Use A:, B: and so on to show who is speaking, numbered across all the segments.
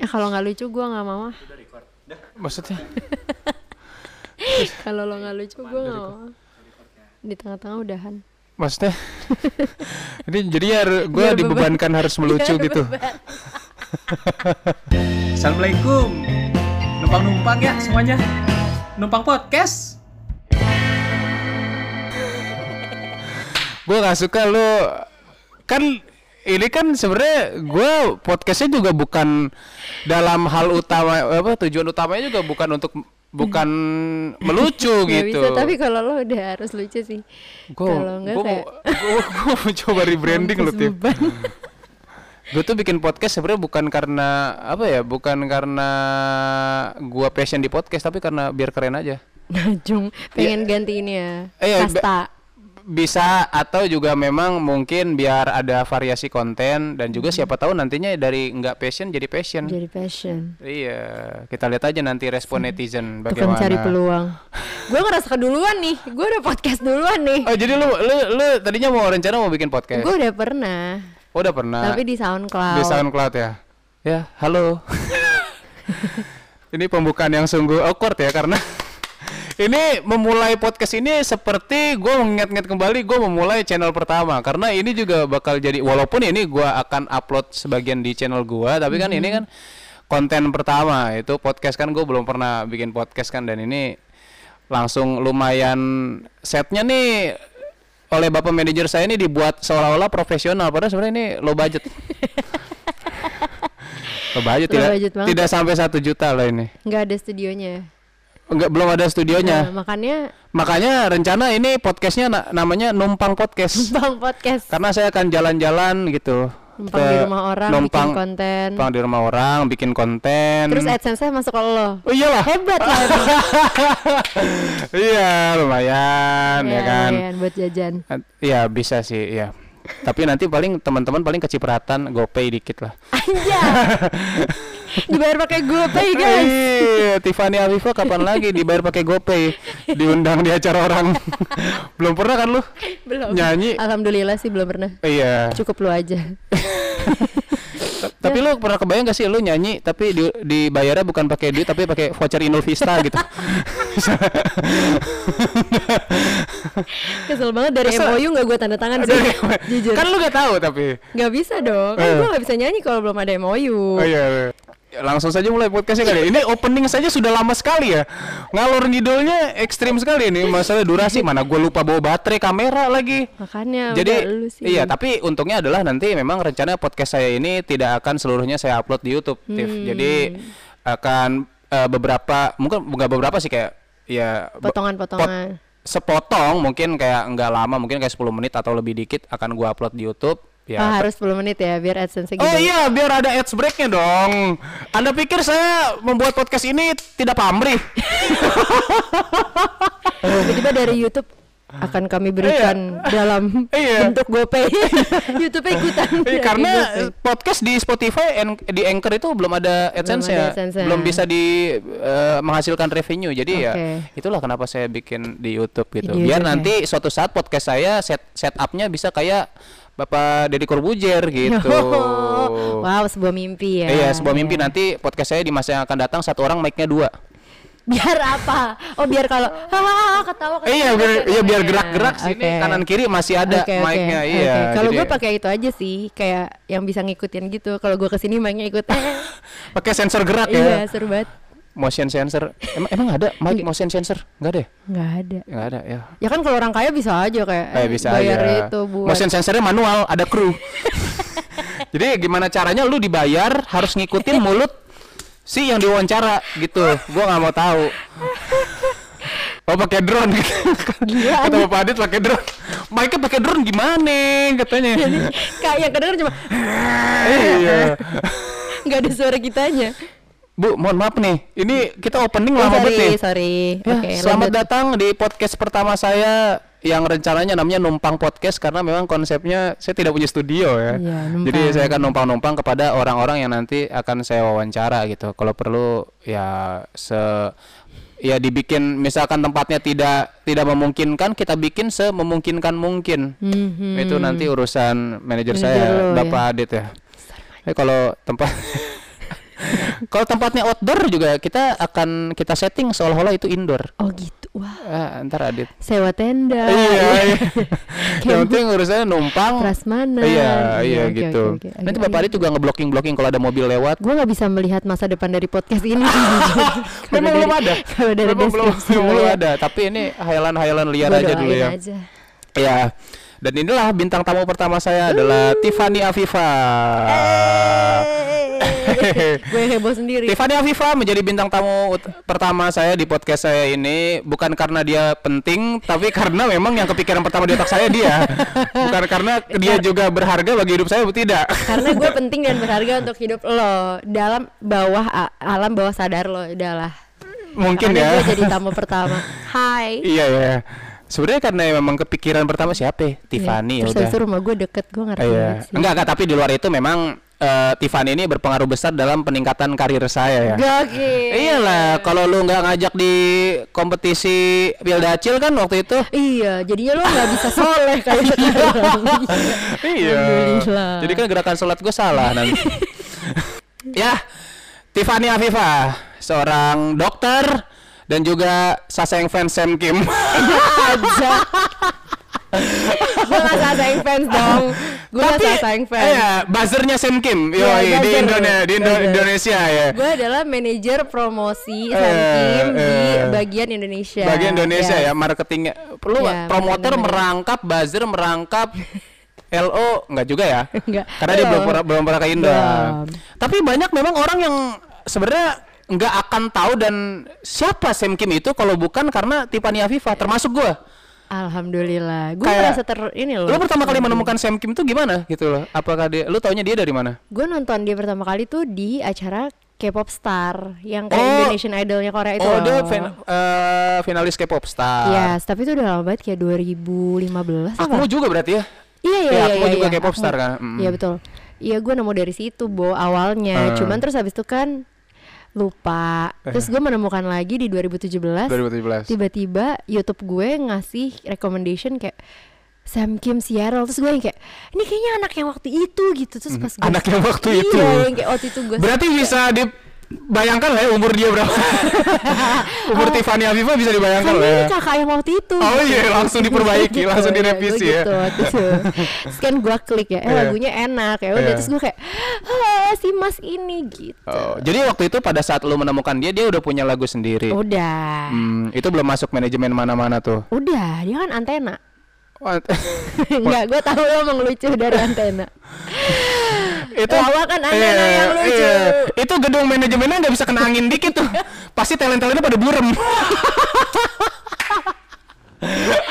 A: Ya kalau nggak lucu gue nggak mau. ah.
B: Maksudnya?
A: Kalau lo nggak lucu gue nggak mau. Di tengah-tengah udahan.
B: Maksudnya? Ini jadinya gue
A: Biar beban.
B: dibebankan harus melucu
A: Biar
B: gitu.
C: Assalamualaikum Numpang-numpang ya semuanya Numpang podcast
B: gue gak suka lu kan ini kan sebenarnya gue podcastnya juga bukan dalam hal utama apa tujuan utamanya juga bukan untuk bukan melucu
A: Nggak
B: gitu.
A: bisa, tapi kalau lo udah harus lucu sih. kalau nggak
B: gue
A: kayak
B: mau gue mau coba rebranding
A: mampus
B: tim. Gue tuh bikin podcast sebenarnya bukan karena apa ya, bukan karena gua passion di podcast tapi karena biar keren aja.
A: Najung pengen ganti ini ya.
B: Eh, ya,
A: Kasta.
B: Bisa atau juga memang mungkin biar ada variasi konten dan juga siapa tahu nantinya dari nggak passion jadi passion.
A: Jadi passion.
B: Iya, kita lihat aja nanti respon netizen
A: Tukang
B: bagaimana.
A: cari peluang. gue ngerasa keduluan nih. Gue udah podcast duluan nih.
B: Oh, jadi lu lu lu tadinya mau rencana mau bikin podcast?
A: Gue udah pernah.
B: Oh, udah pernah.
A: Tapi di SoundCloud.
B: di SoundCloud ya. Ya, halo. ini pembukaan yang sungguh awkward ya karena ini memulai podcast ini seperti gue mengingat-ingat kembali gue memulai channel pertama. Karena ini juga bakal jadi walaupun ini gue akan upload sebagian di channel gue tapi kan ini kan konten pertama. Itu podcast kan gue belum pernah bikin podcast kan dan ini langsung lumayan setnya nih oleh bapak manajer saya ini dibuat seolah-olah profesional padahal sebenarnya ini low budget. Low budget
A: Low
B: tidak
A: budget banget.
B: tidak sampai satu juta lah ini.
A: Nggak ada studionya.
B: Enggak belum ada studionya
A: Nah, makanya
B: makanya rencana ini podcastnya na- namanya numpang podcast
A: Bang podcast.
B: karena saya akan jalan-jalan gitu
A: Numpang
B: ke-
A: di rumah orang
B: numpang,
A: bikin konten.
B: numpang di rumah orang bikin konten
A: Terus AdSense saya masuk ke lo.
B: oh iyalah
A: Hebat lah.
B: iya lumayan ya,
A: Iya,
B: kan
A: lumayan buat jajan.
B: Iya bisa sih ya tapi nanti paling teman-teman paling kecipratan gopay dikit lah
A: Anja. Dibayar pakai GoPay guys.
B: Iya, Tiffany Afifa kapan lagi dibayar pakai GoPay, diundang di acara orang. Belum pernah kan lu?
A: Belum.
B: Nyanyi.
A: Alhamdulillah sih belum pernah.
B: Iya.
A: Cukup lu aja.
B: Ta- Tapi lu pernah kebayang gak sih lu nyanyi tapi di, dibayarnya bukan pakai duit tapi pakai voucher Inul Vista gitu.
A: Kesel banget dari
B: Kesel.
A: MOU nggak gue tanda tangan sih. Jujur.
B: kan lu gak tahu tapi.
A: Nggak bisa dong. Kan
B: Eh.
A: gue nggak bisa nyanyi kalau belum ada MOU.
B: Oh iya. Ya, Langsung saja mulai podcastnya kali. ya. Ini opening saja sudah lama sekali ya. Ngalor ngidolnya ekstrim sekali ini masalah durasi. Mana gue lupa bawa baterai kamera lagi.
A: Makanya
B: Jadi
A: udah lu sih.
B: iya, tapi untungnya adalah nanti memang rencana podcast saya ini tidak akan seluruhnya saya upload di YouTube, Tiff.
A: Hmm.
B: Jadi akan eh, beberapa mungkin nggak beberapa sih kayak ya
A: Potongan-potongan.
B: pot- sepotong mungkin kayak nggak lama, mungkin kayak 10 menit atau lebih dikit akan gua upload di YouTube. Ya.
A: Ah, harus 10 menit ya biar AdSense gitu.
B: Oh iya, biar ada ads breaknya dong. Anda pikir saya membuat podcast ini tidak pamrih?
A: Tiba-tiba dari YouTube akan kami berikan dalam
B: Iya.
A: bentuk GoPay. YouTube ikutan. Dari
B: karena
A: GoPay.
B: podcast di Spotify en- di Anchor itu belum ada AdSense-nya,
A: ada AdSense-nya.
B: belum bisa di eh, menghasilkan revenue. Jadi ya
A: Oke.
B: itulah kenapa saya bikin di YouTube gitu.
A: Di
B: Biar
A: YouTube ya.
B: nanti suatu saat podcast saya set setupnya bisa kayak Bapak Deddy Corbuzier gitu.
A: wow, sebuah mimpi ya.
B: Iya, sebuah mimpi
A: Iya.
B: nanti podcast saya di masa yang akan datang satu orang mic-nya dua.
A: Biar apa? Oh, biar kalau hahaha ketawa
B: Eh, iya, biar, iya, biar gerak-gerak sini
A: Oke.
B: kanan kiri masih ada
A: oke,
B: mic-nya.
A: oke.
B: Iya.
A: Kalau
B: jadi-
A: gue pakai itu aja sih, kayak yang bisa ngikutin gitu. Kalau gue ke sini mic-nya ikut.
B: pakai sensor gerak
A: iya,
B: ya.
A: seru banget.
B: Motion sensor. Emang emang ada mic motion sensor? Enggak ada. ya?
A: Nggak ada.
B: Nggak ada ya.
A: Ya kan kalau orang kaya bisa aja kayak
B: Eh, bisa
A: bayar
B: aja.
A: itu buat
B: Motion sensornya manual, ada kru. Jadi gimana caranya lu dibayar harus ngikutin mulut si yang diwawancara gitu. Gua nggak mau tahu. Oh pakai drone gitu.
A: Gila,
B: Kata Bapak Adit pakai drone. Mic-nya pakai drone gimana katanya.
A: kayak yang kedenger cuma
B: iya.
A: nggak ada suara kitanya.
B: Bu, mohon maaf nih. Ini kita opening
A: Oh,
B: lama banget nih.
A: sorry.
B: Ya,
A: Oke,
B: selamat
A: lanjut.
B: datang di podcast pertama saya yang rencananya namanya numpang podcast karena memang konsepnya saya tidak punya studio ya.
A: Numpang.
B: Jadi saya akan numpang-numpang kepada orang-orang yang nanti akan saya wawancara gitu. Kalau perlu ya se ya dibikin misalkan tempatnya tidak tidak memungkinkan kita bikin sememungkinkan mungkin.
A: Mhm.
B: Itu nanti urusan manajer saya
A: ya.
B: Bapak Adit ya. Eh kalau tempat Kalau tempatnya outdoor juga kita akan kita setting seolah-olah itu indoor.
A: Oh gitu. Wah.
B: Ah, ntar Adit.
A: Sewa tenda.
B: Iya, iya. Yang penting urusannya numpang.
A: Prasmanan.
B: Iya, iya
A: Iya, oke,
B: gitu.
A: oke, oke.
B: Nanti
A: Agak-
B: Bapak Adit juga ngeblocking-blocking kalau ada mobil lewat.
A: Gue nggak bisa melihat masa depan dari podcast ini.
B: Memang belum ada.
A: Kalau dari
B: Memang belum, belum
A: ya,
B: ada. Tapi ini hayalan-hayalan liar
A: gua
B: aja dulu ya.
A: aja.
B: Iya. Dan inilah bintang tamu pertama saya adalah Tiffany Afifa.
A: Gue heboh sendiri.
B: Tiffany Afifa menjadi bintang tamu pertama saya di podcast saya ini bukan karena dia penting tapi karena memang yang kepikiran pertama di otak saya dia. bukan karena dia juga berharga bagi hidup saya tidak.
A: Karena gue penting dan berharga untuk hidup lo dalam bawah alam bawah sadar lo udahlah.
B: Mungkin
A: Makanya
B: ya.
A: Gue jadi tamu pertama. Hai.
B: iya ya. Sebenarnya karena memang kepikiran pertama siapa? ya? Tiffany
A: Terus
B: udah.
A: itu rumah gue deket gue ngerti
B: Iya. Enggak, enggak, tapi di luar itu memang eh, Tiffany ini berpengaruh besar dalam peningkatan karir saya ya.
A: Gokil.
B: Iyalah, kalau lu nggak ngajak di kompetisi Pildacil kan waktu itu.
A: Iya, jadinya lo nggak bisa soleh kayak sekarang.
B: Iya.
A: Alhamdulillah.
B: Jadi kan gerakan sholat gue salah nanti. ya, Tiffany Afifa, seorang dokter dan juga Saseng fans Sam Kim.
A: aja. Gue gak sasaing fans dong. Gue gak sasaing fans.
B: Iya, buzzernya Sam Kim. Yo,
A: Iya,
B: di. Indonesia, di Indo-. Indonesia ya.
A: Gue adalah manajer promosi
B: Eh,
A: Sam Kim di
B: eh.
A: bagian Indonesia.
B: Bagian Indonesia
A: Yes.
B: ya, marketingnya. Lu
A: Ya,
B: promoter merangkap, buzzer merangkap. LO enggak juga ya?
A: Enggak.
B: Karena dia belum pernah belum pernah ke Indo. Tapi banyak memang orang yang sebenarnya nggak akan tahu dan siapa Sam Kim itu kalau bukan karena Tiffany Afifa termasuk gua.
A: Alhamdulillah. Gue merasa ter ini loh.
B: Lu pertama kali menemukan Sam Kim itu gimana gitu loh? Apakah dia lu taunya dia dari mana?
A: Gue nonton dia pertama kali tuh di acara K-pop Star yang kayak
B: Oh.
A: Indonesian Idolnya Korea itu.
B: oh, dia
A: loh.
B: fin- eh, finalis K-pop star.
A: Yes, tapi itu udah lama banget kayak 2015 apa?
B: Akmu juga berarti ya?
A: Iya iya
B: Ya,
A: iya.
B: Akmu
A: iya,
B: juga
A: iya.
B: K-pop star kan? Mm.
A: Iya betul. Iya gue nemu dari situ Bo awalnya.
B: Hmm.
A: Cuman terus habis itu kan lupa. Terus gue menemukan lagi di 2017.
B: 2017.
A: Tiba-tiba YouTube gue ngasih recommendation kayak Sam Kim Seattle terus gue yang kayak ini kayaknya anak yang waktu itu gitu terus pas gue
B: Anak yang waktu
A: iya,
B: itu.
A: yang kayak waktu itu gue
B: Berarti bisa dibayangkan lah ya umur dia berapa? umur Tiffany Afifa bisa dibayangkan
A: kan
B: lah ya.
A: kakak yang waktu itu
B: Oh iya, langsung diperbaiki, langsung
A: iya,
B: direvisi ya.
A: gitu, waktu itu. terus kan gue klik ya eh
B: Iya.
A: lagunya enak ya udah
B: Iya.
A: terus gue kayak ah si mas ini gitu
B: Oh, jadi waktu itu pada saat lu menemukan dia, dia udah punya lagu sendiri.
A: udah
B: Hmm, itu belum masuk manajemen mana-mana tuh.
A: udah dia kan antena Enggak, gue tahu lo emang lucu dari antena.
B: itu
A: Lawak kan antena
B: Iya,
A: yang lucu.
B: iya. Itu gedung manajemennya nggak bisa kena angin dikit tuh. Pasti talent-talentnya pada burem.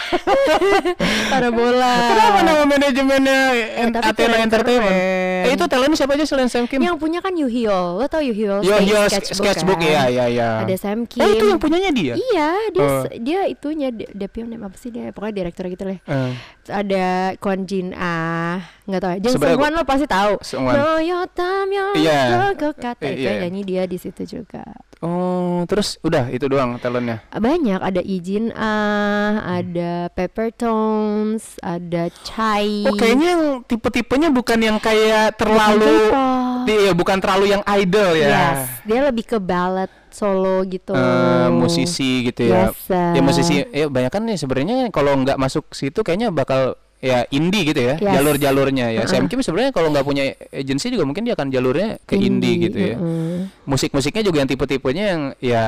A: Para bola.
B: Kenapa nama manajemennya en- Athena
A: keren-keren.
B: Entertainment? Eh, itu talentnya siapa aja selain Sam Kim?
A: Yang punya kan Yuhyol. Lo tau Yuhyol?
B: Yo,
A: sketch-
B: yo,
A: sketchbook,
B: sketchbook,
A: kan?
B: iya, iya, iya.
A: Ada Sam Kim.
B: Oh, itu yang punyanya dia?
A: Iya, dia s- dia itunya de- Depion apa sih dia? Pokoknya direktur gitu lah.
B: Eh.
A: Ada Kwon Jin Ah, nggak tahu. Jang
B: Sebenarnya
A: Seungwan lo pasti tahu.
B: Seungwan.
A: No yo tam yo
B: Iya.
A: go kata itu
B: Iya.
A: nyanyi dia di situ juga.
B: Oh, terus udah itu doang talentnya.
A: Banyak ada Ijin Ah, ada Pepper Tones, ada Chai.
B: Oh, kayaknya yang tipe-tipenya bukan yang kayak terlalu
A: K-pop.
B: Iya, bukan terlalu yang idol ya.
A: Yes, dia lebih ke ballad solo gitu.
B: Eh, musisi gitu ya.
A: Yes, uh.
B: Ya musisi ya banyak kan nih sebenarnya kalau nggak masuk situ kayaknya bakal ya indie gitu ya
A: Yes.
B: jalur-jalurnya ya.
A: Uh-uh.
B: Sam Kim sebenarnya kalau nggak punya agensi juga mungkin dia akan jalurnya ke indie, gitu ya.
A: mm-mm.
B: Musik-musiknya juga yang tipe-tipenya yang ya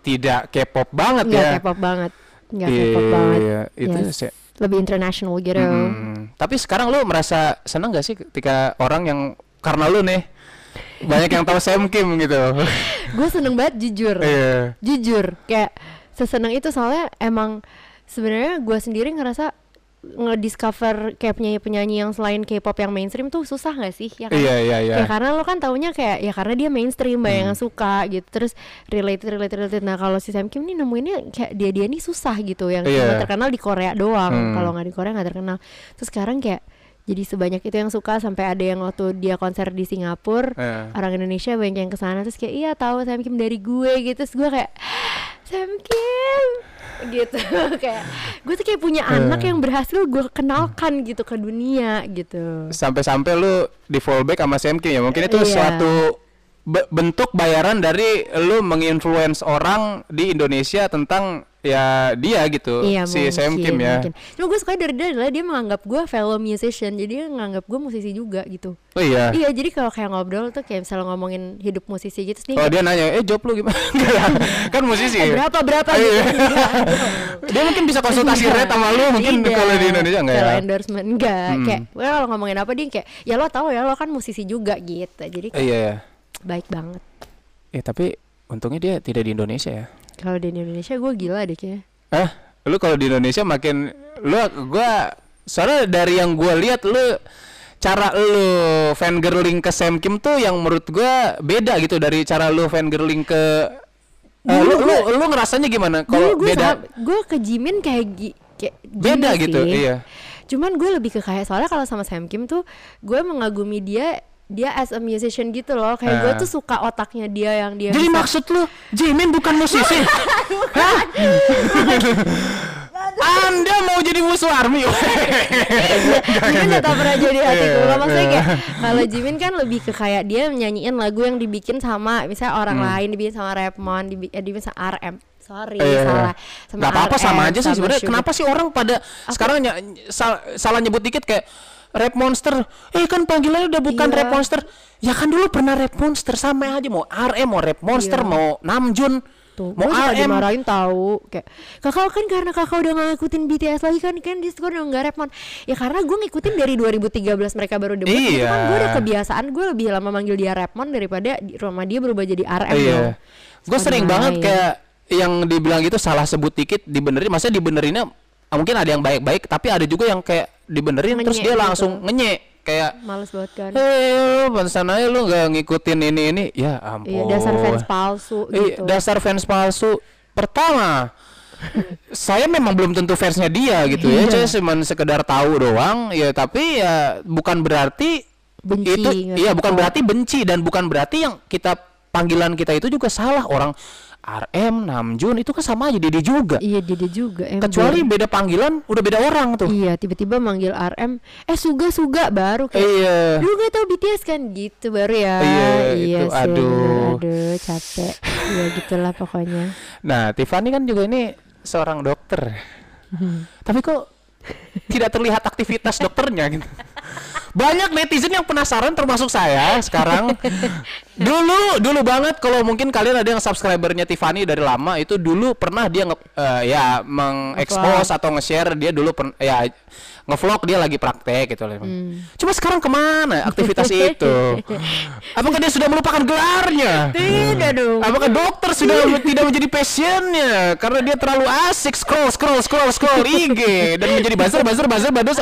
B: tidak K-pop banget
A: Nggak
B: ya.
A: K-pop banget. Nggak
B: Iya,
A: K-pop banget.
B: iya, itu
A: Yes.
B: saya-
A: Lebih international gitu.
B: Hmm, Tapi sekarang lu merasa senang gak sih ketika orang yang karena lu nih banyak yang tahu Sam Kim gitu.
A: Gue seneng banget jujur.
B: Iya.
A: Jujur, kayak seseneng itu soalnya emang sebenarnya gue sendiri ngerasa ngediscover kayak penyanyi-penyanyi yang selain K-pop yang mainstream tuh susah gak sih? Ya kan?
B: Iya, iya, iya.
A: Ya karena lo kan taunya kayak ya karena dia mainstream banyak
B: Hmm.
A: yang suka gitu terus related related related nah kalau si Sam Kim nih nemuinnya kayak dia dia nih susah gitu yang cuma terkenal di Korea doang
B: Hmm.
A: kalau nggak di Korea nggak terkenal terus sekarang kayak jadi sebanyak itu yang suka sampai ada yang waktu dia konser di Singapura
B: Iya.
A: orang Indonesia banyak yang ke sana terus kayak iya tahu Sam Kim dari gue gitu terus gue kayak Sam Kim gitu kayak gue tuh kayak punya anak yang berhasil gue kenalkan gitu ke dunia gitu
B: Sampai-sampai lu di fallback sama Sam Kim ya. Mungkin itu
A: Iya.
B: suatu be- bentuk bayaran dari lu menginfluence orang di Indonesia tentang ya dia gitu
A: Iya
B: si
A: mungkin,
B: Sam Kim ya.
A: mungkin. Cuma gue suka dari dia adalah dia menganggap gue fellow musician Jadi dia menganggap gue musisi juga gitu
B: Oh iya.
A: Iya jadi kalau kayak ngobrol tuh kayak misalnya ngomongin hidup musisi gitu dia
B: Oh
A: kayak,
B: dia nanya, eh job lu gimana? kan musisi.
A: "Eh, Berapa berapa
B: Iya.
A: gitu
B: dia mungkin bisa konsultasi rate sama lu mungkin kalau di Indonesia enggak
A: Kalau
B: ya?
A: endorsement enggak
B: Hmm.
A: Kayak kalau ngomongin apa dia kayak Ya lo tau ya lo kan musisi juga gitu Jadi
B: Eh, iya ya.
A: baik banget
B: Eh tapi untungnya dia tidak di Indonesia ya.
A: Kalau di Indonesia gue gila deh kayaknya
B: Eh, lu kalau di Indonesia makin lu gua soalnya dari yang gua lihat lu cara lu fangirling ke Sam Kim tuh yang menurut gua beda gitu dari cara lu fangirling ke Eh, lu, lu lu ngerasanya gimana kalau
A: gue
B: beda
A: gue ke Jimin kayak gi, kayak
B: Beda gitu,
A: sih.
B: iya.
A: Cuman gue lebih ke kayak soalnya kalau sama Sam Kim tuh gue mengagumi dia dia as a musician gitu loh kayak gue
B: Ah.
A: tuh suka otaknya dia yang dia
B: Jadi
A: bisa-
B: maksud lu Jimin bukan musisi? Anda mau jadi musuh army?
A: Jimin tau pernah jadi hatiku
B: Iya,
A: Gak maksudnya
B: iya.
A: kayak Kalau Jimin kan lebih ke kayak Dia nyanyiin lagu yang dibikin sama Misalnya orang
B: Hmm.
A: lain Dibikin sama Rapmon dibi eh, Dibikin sama RM Sorry
B: Iya,
A: salah
B: iya. Nggak apa-apa sama aja sih
A: sama
B: sebenarnya. Kenapa sih orang pada sekarang ny- sal- salah nyebut dikit kayak Rap Monster. Eh kan panggilannya udah bukan
A: Iya.
B: Rap Monster. Ya kan dulu pernah Rap Monster sama aja mau RM mau Rap Monster
A: Iya.
B: mau Namjoon
A: Tuh,
B: mau
A: gue
B: RM.
A: dimarahin tahu kayak kakak kan karena kakak udah nggak ngikutin BTS lagi kan kan dia udah nggak repon ya karena gue ngikutin dari 2013 mereka baru debut
B: Iya.
A: kan gue udah kebiasaan gue lebih lama manggil dia Rapmon daripada di rumah dia berubah jadi RM
B: Iya. Gue sering banget kayak yang dibilang gitu salah sebut dikit dibenerin. Maksudnya dibenerinnya mungkin ada yang baik-baik tapi ada juga yang kayak dibenerin terus dia
A: gitu.
B: langsung ngenyek kayak
A: males banget kan
B: Eh, pantesan aja lu gak ngikutin ini ini. Ya ampun.
A: iya dasar fans palsu
B: Iya,
A: gitu
B: dasar fans palsu. Pertama, saya memang belum tentu fansnya dia gitu ya.
A: Iya.
B: Saya cuma sekedar tahu doang. Ya tapi ya bukan berarti
A: Benci,
B: itu iya bukan berarti benci dan bukan berarti yang kita panggilan kita itu juga salah orang RM Namjoon itu kan sama aja Didi juga.
A: iya dia juga ember.
B: Kecuali beda panggilan udah beda orang tuh.
A: iya tiba-tiba manggil RM eh suga suga baru kayak
B: Iya.
A: lu gak tau BTS kan gitu baru ya
B: Iya,
A: iya
B: itu,
A: sih
B: aduh.
A: aduh capek ya gitulah pokoknya
B: Nah, Tiffany kan juga ini seorang dokter. Tapi kok tidak terlihat aktivitas dokternya gitu. Banyak netizen yang penasaran termasuk saya sekarang. dulu, dulu banget kalau mungkin kalian ada yang subscribernya Tiffany dari lama itu dulu pernah dia nge eh, ya mengekspos atau nge-share dia dulu pen- ya ngevlog dia lagi praktek gitu loh. Cuma sekarang ke mana aktivitas itu? Apakah dia sudah melupakan gelarnya?
A: tidak dong
B: Apakah dokter sudah tidak menjadi passionnya karena dia terlalu asik scroll scroll scroll scroll IG dan menjadi buzzer buzzer buzzer buzzer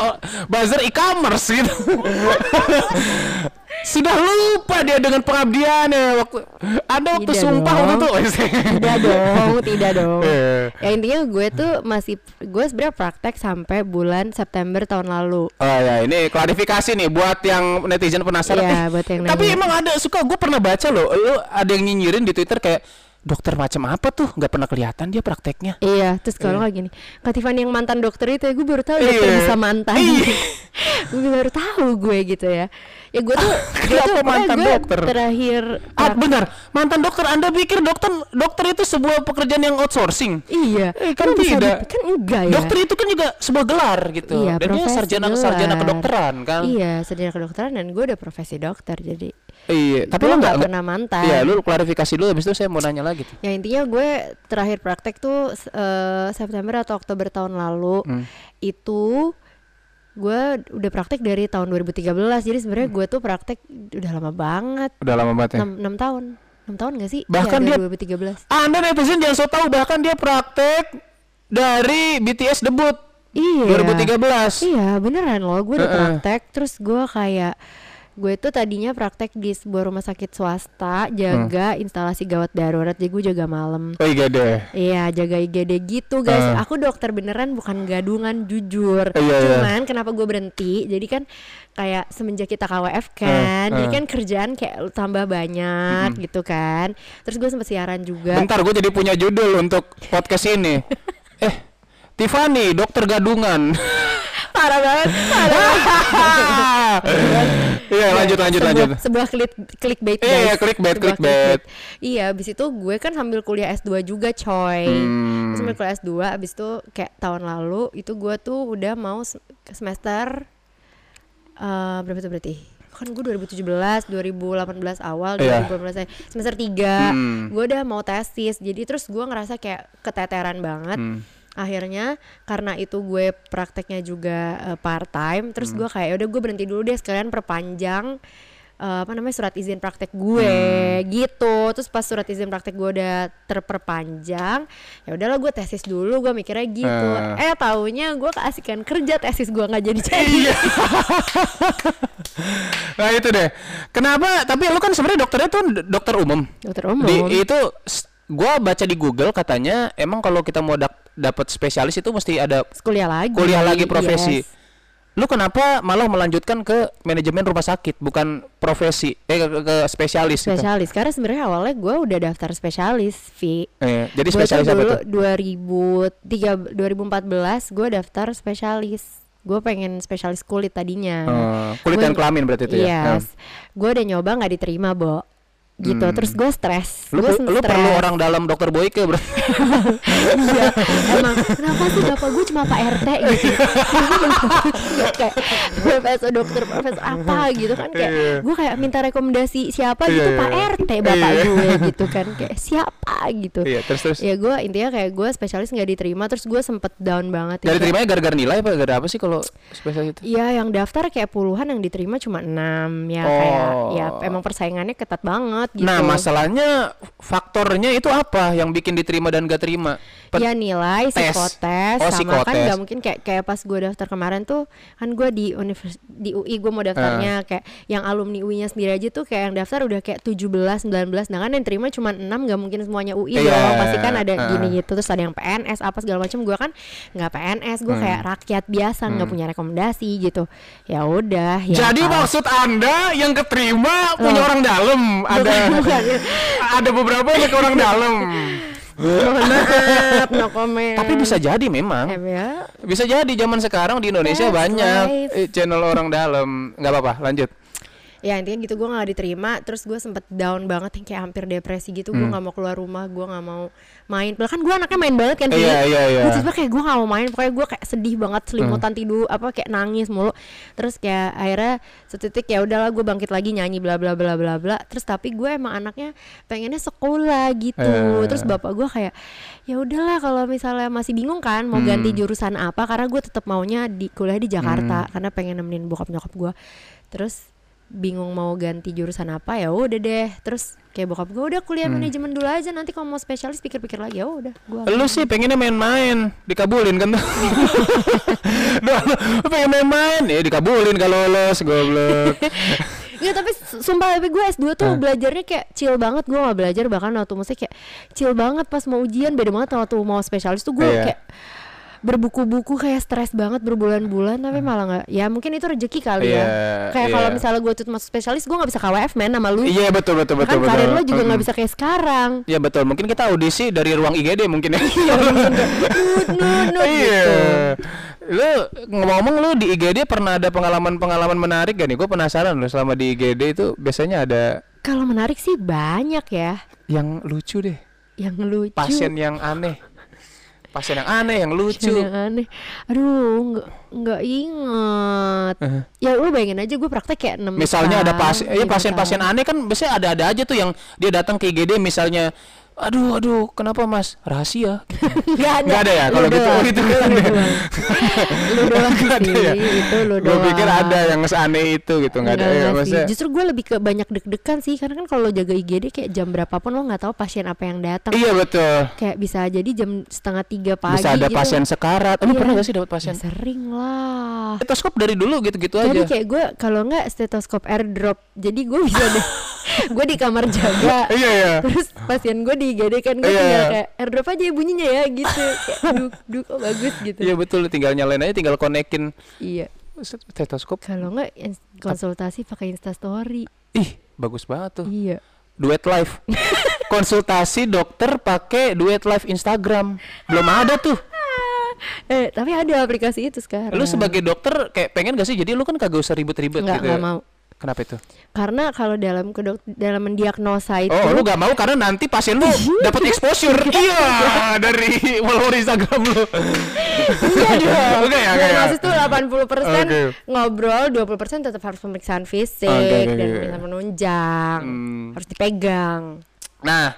B: buzzer e-commerce gitu. sudah lupa dia dengan pengabdiannya waktu ada waktu
A: Tidak
B: sumpah
A: dong.
B: waktu itu
A: tidak dong tidak dong
B: Iya.
A: ya intinya gue tuh masih gue sebenarnya praktek sampai bulan September tahun lalu
B: Oh ya, ini klarifikasi nih buat yang netizen penasaran.
A: Iya,
B: Eh,
A: buat yang
B: tapi
A: nanya.
B: emang ada suka gue pernah baca loh, lu ada yang nyinyirin di Twitter kayak dokter macam apa tuh nggak pernah kelihatan dia prakteknya.
A: Iya, terus kalau nggak gini, Kak Tiffany yang mantan dokter itu ya gue baru tahu dokter
B: Iya.
A: bisa mantan.
B: Iya.
A: gue baru tahu gue gitu ya. Ya gue tuh, gue
B: Kenapa
A: tuh
B: mantan
A: gue
B: dokter?
A: terakhir
B: Ah benar, mantan dokter Anda pikir dokter dokter itu sebuah pekerjaan yang outsourcing?
A: Iya,
B: Eh, kan
A: bisa
B: tidak.
A: kan enggak ya.
B: Dokter itu kan juga sebuah gelar gitu.
A: Iya,
B: dan dia sarjana
A: gelar.
B: sarjana kedokteran kan.
A: Iya, sarjana kedokteran dan gue udah profesi dokter jadi.
B: Iya, tapi lu
A: nggak pernah mantan.
B: Iya, lu klarifikasi dulu habis itu saya mau nanya lagi tuh.
A: Ya intinya gue terakhir praktek tuh eh, September atau Oktober tahun lalu
B: Hmm.
A: itu gue udah praktek dari tahun 2013 jadi sebenarnya gue tuh praktek udah lama banget
B: Udah lama banget ya.
A: 6, tahun 6 tahun gak sih?
B: Bahkan
A: Iya,
B: dia-
A: dari 2013
B: Anda netizen jangan so tahu bahkan dia praktek dari BTS debut
A: Iya
B: 2013.
A: Iya beneran loh gue udah praktek Terus gue kayak Gue tuh tadinya praktek di sebuah rumah sakit swasta Jaga
B: Hmm.
A: instalasi gawat darurat Jadi gue jaga malam
B: Oh iya deh.
A: Iya jaga IGD gitu guys
B: Ah.
A: Aku dokter beneran bukan gadungan jujur
B: Iya, iya.
A: Cuman kenapa gue berhenti Jadi kan kayak semenjak kita KWF kan
B: Ah,
A: Jadi
B: ah.
A: kan kerjaan kayak tambah banyak gitu kan Terus gue sempet siaran juga
B: Bentar gue jadi punya judul untuk podcast ini. eh, Tiffany, dokter gadungan.
A: parah banget parah
B: Iya, lanjut lanjut
A: sebuah,
B: lanjut.
A: sebuah klik clickbait
B: Iya,
A: guys.
B: clickbait,
A: Sebuah
B: clickbait.
A: iya abis itu gue kan sambil kuliah S2 juga coy
B: Hmm.
A: Sambil kuliah S2 abis itu kayak tahun lalu itu gue tuh udah mau se- semester eh berapa tuh berarti kan gue 2017 2018 awal
B: Iya.
A: 2018 saya- semester 3
B: Hmm.
A: gue udah mau tesis jadi terus gue ngerasa kayak keteteran banget
B: Hmm.
A: Akhirnya karena itu gue prakteknya juga part time terus gue kayak "Ya udah gue berhenti dulu deh sekalian perpanjang eh, apa namanya surat izin praktek gue gitu terus pas surat izin praktek gue udah terperpanjang ya udahlah gue tesis dulu gue mikirnya gitu eh taunya gue keasikan kerja tesis gue nggak jadi jadi
B: Iya. nah itu deh. Kenapa? Tapi lu kan sebenarnya dokternya tuh dokter umum.
A: dokter umum
B: Di itu gua baca di Google katanya emang kalau kita mau dak- dapat spesialis itu mesti ada
A: kuliah lagi
B: kuliah lagi profesi.
A: Yes.
B: Lu kenapa malah melanjutkan ke manajemen rumah sakit bukan profesi eh ke, ke spesialis gitu?
A: spesialis karena sebenarnya awalnya gue udah daftar spesialis Vi
B: Eh, jadi
A: Gua
B: spesialis
A: tuh
B: apa tuh?
A: 2003 2014 gue daftar spesialis gue pengen spesialis kulit tadinya
B: Eh, kulit
A: Gua-
B: dan kelamin berarti itu ya.
A: yes gue udah nyoba nggak diterima bo gitu
B: Hmm.
A: terus gue stres
B: Lu,
A: gue
B: lu perlu orang dalam dokter Boyke bro.
A: iya emang kenapa sih bapak gue cuma pak rt gitu kayak profesor dokter profesor apa gitu kan kayak
B: Iya.
A: gue kayak minta rekomendasi siapa gitu
B: Iya,
A: pak
B: iya.
A: rt bapak
B: Iya.
A: gue gitu kan kayak siapa gitu
B: Iya, terus terus.
A: ya gue intinya kayak gue spesialis nggak diterima terus gue sempet down banget
B: Dari
A: ya.
B: terimanya gara-gara nilai apa gara apa sih kalau spesialis itu?
A: Iya yang daftar kayak puluhan yang diterima cuma enam ya kayak
B: Oh.
A: ya emang persaingannya ketat banget gitu.
B: Nah, masalahnya faktornya itu apa yang bikin diterima dan gak terima? Per-
A: ya nilai
B: tes.
A: psikotes
B: Oh,
A: sama kan
B: psikotes.
A: nggak mungkin kayak kayak pas gue daftar kemarin tuh kan gue di univers di UI gue mau daftarnya
B: Ah.
A: kayak yang alumni UI-nya sendiri aja tuh kayak yang daftar udah kayak 17 19 nah kan yang terima cuma 6 nggak mungkin semuanya UI
B: Iya,
A: dong pasti kan ada
B: ah.
A: gini gitu terus ada yang PNS apa segala macam gue kan nggak PNS gue
B: Hmm.
A: kayak rakyat biasa nggak punya rekomendasi gitu ya udah ya
B: Jadi maksud Anda yang keterima punya orang dalam, ada. ada beberapa yang ke orang dalam.
A: Mohon maaf, no comment.
B: Tapi bisa jadi memang.
A: Em, ya.
B: Bisa jadi zaman sekarang di Indonesia
A: That's
B: banyak
A: life.
B: eh, channel orang dalam. nggak apa-apa, lanjut.
A: Ya intinya gitu gue gak diterima Terus gue sempet down banget yang kayak hampir depresi gitu Gue
B: Hmm.
A: gak mau keluar rumah Gue gak mau main Bahkan gue anaknya main banget kan
B: Iya, iya, iya.
A: Gue kayak gue gak mau main Pokoknya gue kayak sedih banget Selimutan
B: Hmm.
A: tidur Apa kayak nangis mulu Terus kayak akhirnya Setitik ya udahlah gue bangkit lagi nyanyi bla bla bla bla bla Terus tapi gue emang anaknya Pengennya sekolah gitu
B: Eh.
A: Terus bapak gue kayak ya udahlah kalau misalnya masih bingung kan mau
B: Hmm.
A: ganti jurusan apa karena gue tetap maunya di kuliah di Jakarta
B: Hmm.
A: karena pengen nemenin bokap nyokap gue terus bingung mau ganti jurusan apa ya udah deh terus kayak bokap gue udah kuliah manajemen dulu aja nanti kalau mau spesialis pikir-pikir lagi ya udah gue
B: Lu sih pengennya main-main, dikabulin kan tuh. lu, pengen main-main, ya dikabulin kalau lolos goblok.
A: Iya tapi su- sumpah tapi gue S2 tuh
B: Hah?
A: belajarnya kayak chill banget gue gak belajar bahkan waktu musik kayak chill banget pas mau ujian beda banget waktu mau spesialis tuh gue
B: Iya.
A: kayak berbuku-buku kayak stres banget berbulan-bulan tapi malah nggak ya mungkin itu rezeki kali ya
B: Iya,
A: kayak
B: iya.
A: kalau misalnya gue tuh masuk spesialis gue nggak bisa KWF men sama lu
B: Iya betul betul betul
A: kan
B: betul.
A: karir lo juga nggak
B: Mm-mm.
A: bisa kayak sekarang
B: Iya betul, mungkin kita audisi dari ruang IGD mungkin ya.
A: Iya,
B: Iya.
A: gitu
B: Lu ngomong-ngomong lu di IGD pernah ada pengalaman-pengalaman menarik gak nih? Gue penasaran loh selama di IGD itu biasanya ada
A: kalau menarik sih banyak ya
B: yang lucu deh.
A: yang lucu
B: Pasien yang aneh. Pasien yang aneh, yang lucu.
A: Pasien yang aneh aduh nggak nggak inget
B: Eh.
A: ya lu bayangin aja gue praktek kayak enam
B: Misalnya ada pasien, ya
A: lima
B: pasien-pasien
A: tahun.
B: aneh kan biasanya ada-ada aja tuh yang dia datang ke IGD misalnya, aduh aduh kenapa mas rahasia?
A: Nggak ada.
B: Nggak ada ya? Kalau gitu-
A: doang.
B: gitu kan ya?
A: doang. Lu doang
B: Nggak ada
A: sih,
B: ya?
A: itu lu
B: Gue pikir ada yang seaneh itu gitu, nggak ada ya maksudnya.
A: Justru gue lebih ke banyak deg-degan sih Karena kan kalau lo jaga IGD kayak jam berapapun lo nggak tahu pasien apa yang datang
B: Iya betul.
A: Kayak bisa jadi jam setengah tiga pagi
B: Bisa ada
A: gitu.
B: pasien sekarat. Lu
A: Iya.
B: pernah gak sih dapat
A: Ya,
B: pasien?
A: sering lah
B: Stetoskop dari dulu gitu-gitu
A: Jadi
B: aja.
A: kayak gue kalau nggak stetoskop airdrop Jadi gue bisa deh Gue di kamar jaga
B: Iya iya.
A: Terus pasien gue di IGD kan gue
B: Iya.
A: tinggal kayak airdrop aja ya bunyinya ya gitu Kayak duk duk oh bagus gitu
B: Iya betul, tinggal nyalain aja, tinggal konekin
A: Iya
B: stetoskop.
A: Kalau nggak ins- konsultasi pakai Instastory.
B: Ih, bagus banget tuh.
A: Iya.
B: Duet live. Konsultasi dokter pakai duet live Instagram. Belum ada tuh.
A: eh tapi ada aplikasi itu sekarang
B: Lu sebagai dokter kayak pengen gak sih jadi lu kan kagak usah ribet-ribet gitu.
A: nggak mau.
B: Kenapa itu?
A: karena kalau dalam kedok dalam mendiagnosa itu
B: Oh, lu gak mau karena nanti pasien lu dapat exposure. iya, dari follower Instagram lu.
A: iya dong
B: Oke, oke,
A: diagnosis
B: oke.
A: tuh 80%
B: Oke.
A: ngobrol 20% tetap harus pemeriksaan fisik
B: Oke, oke,
A: dan pemeriksaan menunjang
B: Hmm.
A: harus dipegang
B: Nah,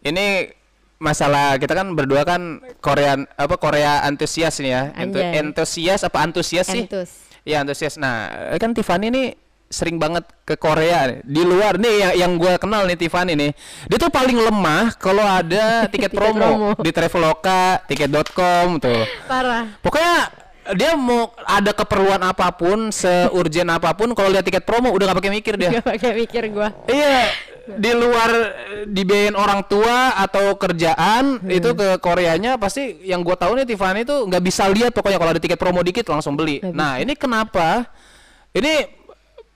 B: ini masalah kita kan berdua kan Korean apa Korea antusias nih ya.
A: Anjay.
B: Entusias apa antusias sih?
A: entus
B: Iya antusias. Nah, kan Tiffany nih sering banget ke Korea di luar nih yang yang gue kenal nih Tiffany nih dia tuh paling lemah kalau ada tiket
A: Tiket
B: promo,
A: promo.
B: di Traveloka, tiket.com tuh.
A: parah
B: Pokoknya dia mau ada keperluan apa pun, seurgent apa pun, kalau lihat tiket promo udah gak pakai mikir dia.
A: gak pakai mikir gua
B: Iya, di luar dibiayain orang tua atau kerjaan
A: Hmm.
B: itu ke Koreanya pasti yang gua tahu nih Tiffany itu nggak bisa lihat pokoknya kalau ada tiket promo dikit langsung beli.
A: Nggak
B: Nah ini kenapa? Ini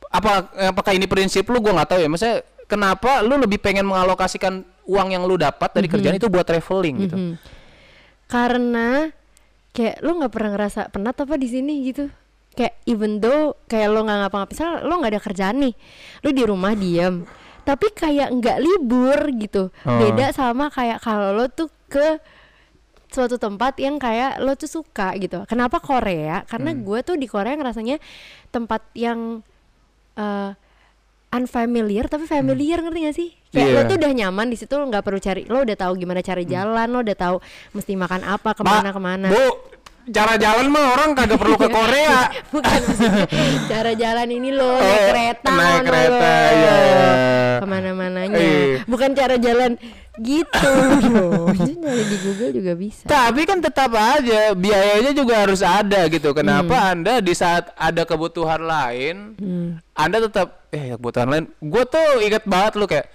B: apa apakah ini prinsip lu gua nggak tahu ya. Maksudnya kenapa lu lebih pengen mengalokasikan uang yang lu dapat dari kerjaan itu buat traveling gitu?
A: Mhm. karena kayak lu nggak pernah ngerasa penat apa di sini gitu kayak even though kayak lo nggak ngapa-ngapain misal lo nggak ada kerjaan nih lu di rumah diem tapi kayak nggak libur gitu
B: Oh.
A: beda sama kayak kalau lo tuh ke suatu tempat yang kayak lo tuh suka gitu kenapa Korea karena
B: Hmm.
A: gue tuh di Korea ngerasanya tempat yang eh, unfamiliar tapi familiar ngerti gak sih kayak lo
B: Hmm. Iya.
A: tuh udah nyaman di situ lo nggak perlu cari lo udah tahu gimana cari jalan lo udah tahu mesti makan apa ke mana
B: Ma-
A: ke mana
B: Bu, cara jalan mah orang kagak perlu ke Korea.
A: bukan maksudnya cara jalan ini lo naik
B: Oh,
A: kereta
B: naik
A: ono
B: kereta,
A: lo.
B: iya, iya.
A: ke mana-mananya
B: Iya.
A: bukan cara jalan gitu nyari di Google juga bisa
B: Tapi kan tetap aja biayanya juga harus ada gitu. Kenapa Anda di saat ada kebutuhan lain, Anda tetap eh kebutuhan lain. Gue tuh inget banget lu kayak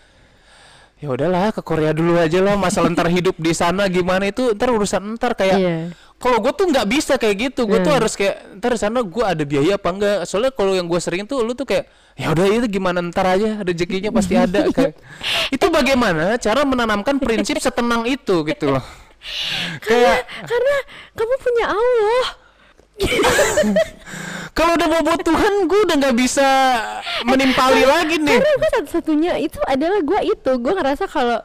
B: ya udahlah ke Korea dulu aja lah masalah ntar hidup di sana gimana itu ntar urusan ntar kayak
A: Iya.
B: Kalau gue tuh nggak bisa kayak gitu. Gue tuh
A: Hmm.
B: harus kayak ntar sana gue ada biaya apa enggak? Soalnya kalau yang gue sering tuh lu tuh kayak ya udah itu gimana? Ntar aja rezekinya pasti ada. Kayak itu bagaimana cara menanamkan prinsip setenang itu? Gitu loh. Kayak
A: karena kamu punya Allah.
B: Kalau udah bobo Tuhan gue udah nggak bisa menimpali lagi nih.
A: karena gue satu-satunya itu adalah gue itu. Gue ngerasa kalau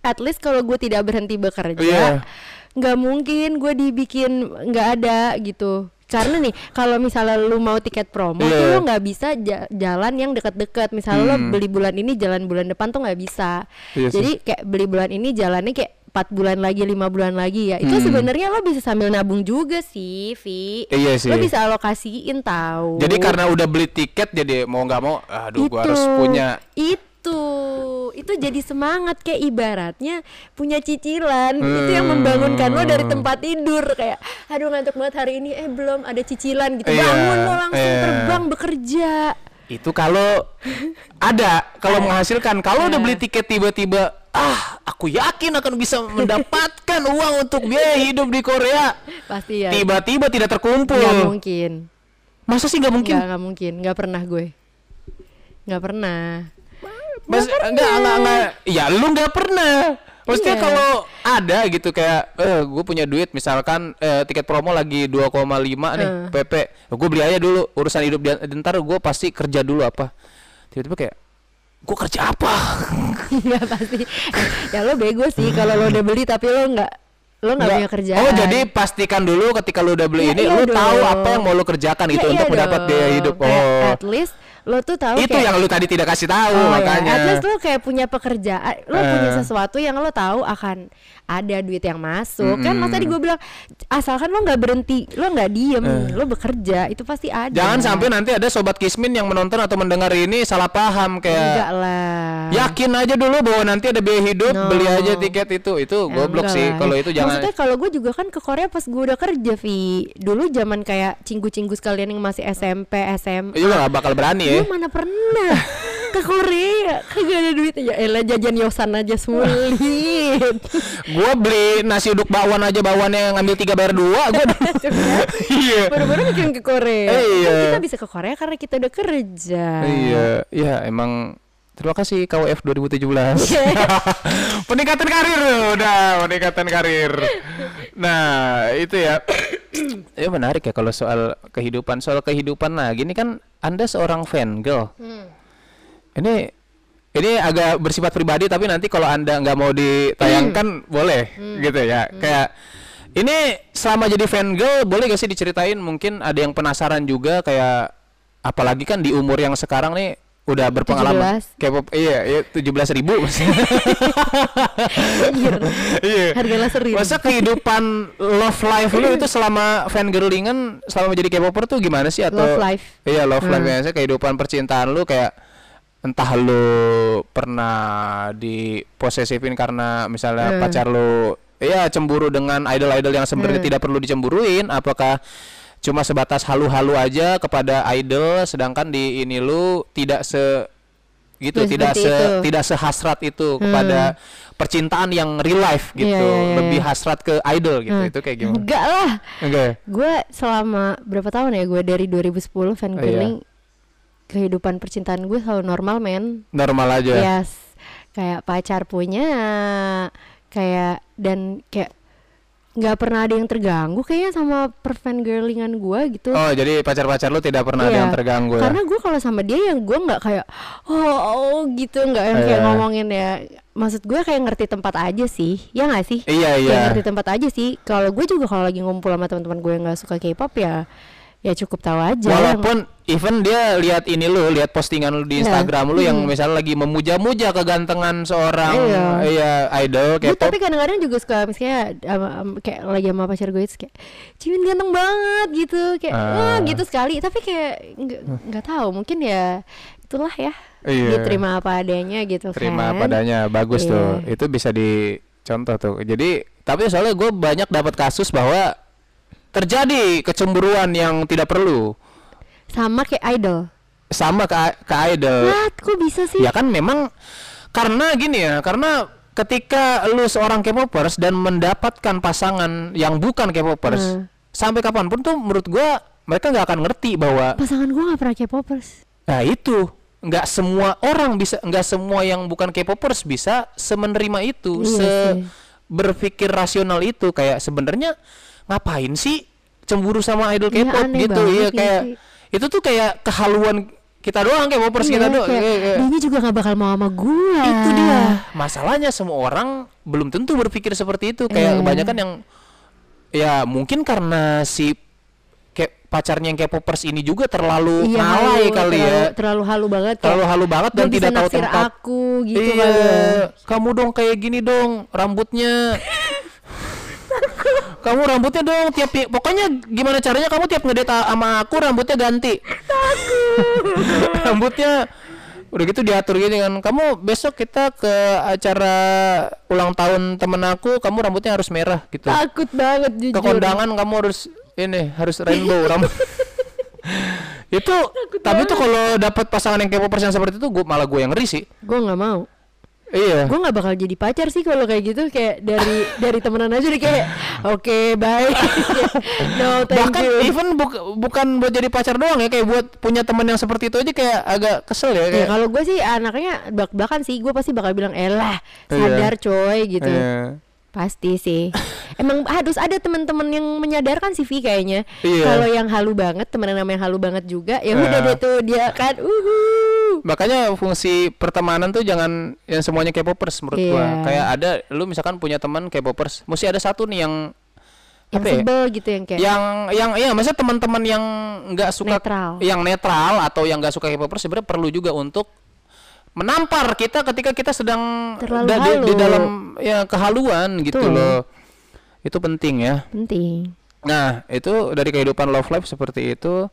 A: at least kalau gue tidak berhenti bekerja
B: Iya.
A: Nggak mungkin gue dibikin nggak ada gitu. Karena nih kalau misalnya lu mau tiket promo tuh
B: Iya.
A: lu nggak bisa ja- jalan yang deket-deket. Misalnya lo beli bulan ini jalan bulan depan tuh nggak bisa.
B: Hmm. Iya
A: jadi kayak beli bulan ini jalannya kayak empat bulan lagi lima bulan lagi ya. Itu
B: Hmm.
A: sebenarnya lo bisa sambil nabung juga sih Vi.
B: Iya sih.
A: lo bisa alokasiin tahu
B: jadi karena udah beli tiket jadi mau nggak mau aduh gue harus punya
A: itu itu. Jadi semangat kayak ibaratnya punya cicilan. Itu yang membangunkan lo dari
B: Hmm.
A: tempat tidur kayak aduh ngantuk banget hari ini. Eh belum ada cicilan gitu.
B: Iya,
A: bangun lo langsung
B: iya.
A: terbang bekerja.
B: Itu kalau ada kalau menghasilkan. Kalau udah beli tiket tiba-tiba ah aku yakin akan bisa mendapatkan uang untuk biaya hidup di Korea.
A: Pasti ya.
B: Tiba-tiba tidak terkumpul.
A: Nggak mungkin.
B: Masa sih nggak mungkin?
A: Nggak nggak mungkin. Nggak pernah gue. Nggak pernah
B: Mas, enggak, enggak, enggak. Ya lu nggak pernah. Maksudnya
A: Iya.
B: kalau ada gitu kayak eh gue punya duit misalkan eh, tiket promo lagi 2,5 nih
A: Eh.
B: PP. Gue beli aja dulu urusan hidup dia ntar gue pasti kerja dulu apa. Tiba-tiba kayak gue kerja apa?
A: nggak pasti ya lo bego sih kalau lo udah beli tapi lo nggak lo nggak punya kerjaan
B: Oh jadi pastikan dulu ketika lu udah beli
A: Iya,
B: ini
A: iya
B: lu tahu apa yang mau lu kerjakan
A: Ya
B: gitu
A: iya
B: untuk mendapat
A: dong.
B: biaya hidup. Oh.
A: at least lo tuh tahu
B: Itu
A: kayak
B: yang lu tadi tidak kasih tahu
A: Oh, ya,
B: makanya.
A: At least lo kayak punya pekerjaan, lo
B: Eh.
A: punya sesuatu yang lo tahu akan ada duit yang masuk. Kan mas tadi gue bilang asalkan lo nggak berhenti, lo nggak diem, lo bekerja itu pasti ada.
B: Jangan sampai nanti ada sobat Kismin yang menonton atau mendengar ini salah paham kayak
A: enggak lah.
B: Yakin aja dulu bahwa nanti ada biaya hidup,
A: No.
B: beli aja tiket itu. Itu
A: Ya,
B: goblok sih. Kalau itu jangan.
A: Maksudnya kalau gue juga kan ke Korea pas gue udah kerja, Vi. Dulu zaman kayak cinggu-cinggu sekalian yang masih SMP, SMA.
B: Itu gak bakal berani ya.
A: Gue mana pernah ke Korea kagak ada duit ya elah jajan yosan aja sulit
B: Gua beli nasi uduk bakwan aja bakwannya ngambil tiga bayar dua. Gua Iya.
A: baru-baru bikin ke Korea
B: Iya.
A: Kan kita bisa ke Korea karena kita udah kerja
B: Iya, ya emang Terima kasih KWF 2017. peningkatan karir udah peningkatan karir. Nah, itu ya. ya menarik ya kalau soal kehidupan soal kehidupan nah gini kan Anda seorang fan girl. Ini ini agak bersifat pribadi tapi nanti kalau Anda nggak mau ditayangkan boleh gitu ya. Kayak ini selama jadi fan girl boleh gak sih diceritain mungkin ada yang penasaran juga kayak apalagi kan di umur yang sekarang nih udah berpengalaman
A: 17.
B: K-pop iya iya tujuh belas ribu iya
A: Harga laserin.
B: masa kehidupan love life lu itu selama fan girlingan selama jadi K-popper tuh gimana sih atau
A: Love life.
B: iya love life
A: Hmm.
B: ya kehidupan percintaan lu kayak entah lu pernah diposesifin karena misalnya
A: Hmm.
B: pacar lu iya cemburu dengan idol-idol yang sebenarnya
A: Hmm.
B: tidak perlu dicemburuin apakah cuma sebatas halu-halu aja kepada idol sedangkan di ini lu tidak se gitu
A: Ya,
B: tidak se
A: itu.
B: tidak sehasrat itu kepada percintaan yang real life gitu
A: Iya, iya, iya,
B: lebih hasrat ke idol gitu
A: Hmm.
B: itu kayak gimana
A: Enggak lah.
B: enggak
A: Gue selama berapa tahun ya gue dari 2010 fan
B: Oh, iya.
A: Kehidupan percintaan gue selalu normal men.
B: normal aja
A: Yes. Kayak pacar punya kayak dan kayak nggak pernah ada yang terganggu kayaknya sama perfan girlingan gue gitu.
B: oh jadi pacar-pacar lu tidak pernah ada
A: Iya.
B: yang terganggu ya
A: Karena gue kalau sama dia yang gue nggak kayak oh, oh gitu nggak yang kayak
B: Iya.
A: ngomongin ya. Maksud gue kayak ngerti tempat aja sih, ya nggak sih?
B: iya
A: Kayak
B: iya
A: ngerti tempat aja sih. Kalau gue juga kalau lagi ngumpul sama teman-teman gue yang nggak suka K-pop ya, ya cukup tahu aja.
B: Walaupun even dia lihat ini lu, lihat postingan lu di
A: Iya.
B: Instagram lu yang misalnya lagi memuja-muja kegantengan seorang
A: Iya.
B: iya idol K-pop.
A: tapi kadang-kadang juga suka misalnya am- kayak lagi sama pacar gue itu kayak Cimin ganteng banget gitu kayak
B: Ah.
A: wah gitu sekali tapi kayak nggak tahu mungkin ya itulah ya
B: Iya.
A: diterima apa adanya gitu
B: Terima
A: kan
B: padanya, bagus
A: Iya.
B: tuh. Itu bisa dicontoh tuh. Jadi tapi soalnya gue banyak dapat kasus bahwa terjadi kecemburuan yang tidak perlu
A: sama kayak idol
B: sama ke, ke idol.
A: What? kok bisa sih
B: Ya kan memang karena gini ya, karena ketika lu seorang K-popers dan mendapatkan pasangan yang bukan K-popers,
A: Hmm.
B: sampai kapan pun tuh menurut gua mereka nggak akan ngerti bahwa
A: pasangan gue nggak pernah K-popers
B: nah itu nggak semua orang bisa nggak semua yang bukan K-popers bisa semenerima itu,
A: Iya
B: se
A: sih.
B: berpikir rasional itu kayak sebenarnya ngapain sih cemburu sama idol
A: Iya,
B: K-pop?
A: aneh
B: gitu. iya kayak itu tuh kayak kehaluan kita doang K-popers
A: Iya,
B: kita doang.
A: kayak,
B: kayak- kayak-
A: dia juga nggak bakal mau sama gue
B: itu dia. Masalahnya semua orang belum tentu berpikir seperti itu. Kayak
A: Iya.
B: kebanyakan yang ya mungkin karena si kayak pacarnya yang K-popers ini juga terlalu
A: Iya, halu,
B: kali
A: terlalu,
B: ya.
A: terlalu halu banget kayak,
B: terlalu halu banget dan
A: "Lo bisa
B: tidak tahu tempat.
A: aku gitu
B: iya
A: kali ya.
B: kamu dong kayak gini dong rambutnya kamu rambutnya dong tiap pokoknya gimana caranya kamu tiap ngedate sama aku rambutnya ganti. Rambutnya udah gitu diatur gini kan. Kamu besok kita ke acara ulang tahun temen aku kamu rambutnya harus merah gitu.
A: Takut banget
B: ke
A: jujur.
B: kondangan kamu harus ini harus rainbow rambut. Itu tapi tuh kalau dapat pasangan yang K-popers yang seperti itu gua malah gue yang ngeri sih.
A: Gue nggak mau
B: iya.
A: Gue nggak bakal jadi pacar sih kalau kayak gitu. Kayak dari dari temenan aja deh kayak oke bye. No thank
B: bahkan
A: you.
B: even buk- bukan buat jadi pacar doang ya kayak buat punya teman yang seperti itu aja kayak agak kesel ya
A: Ya,
B: kayak.
A: kalau gue sih anaknya belak belakan sih gue pasti bakal bilang elah
B: Iya.
A: sadar coy gitu.
B: Iya.
A: Pasti sih emang harus ada teman-teman yang menyadarkan sih Vi kayaknya
B: Iya.
A: kalau yang halu banget sama yang halu banget juga ya udah
B: Iya.
A: deh tuh dia kan uhu
B: makanya fungsi pertemanan tuh jangan yang semuanya K-popers menurut gua
A: Iya.
B: kayak ada lu misalkan punya teman K-popers mesti ada satu nih yang
A: yang
B: apa ya?
A: sebel gitu yang kayak
B: yang yang iya maksudnya teman-teman yang nggak suka
A: Netral.
B: yang netral atau yang nggak suka K-popers sebenarnya perlu juga untuk menampar kita ketika kita sedang
A: Terlalu
B: da- di, di dalam ya kehaluan gitu loh. Itu penting ya.
A: Penting.
B: Nah, itu dari kehidupan love life seperti itu.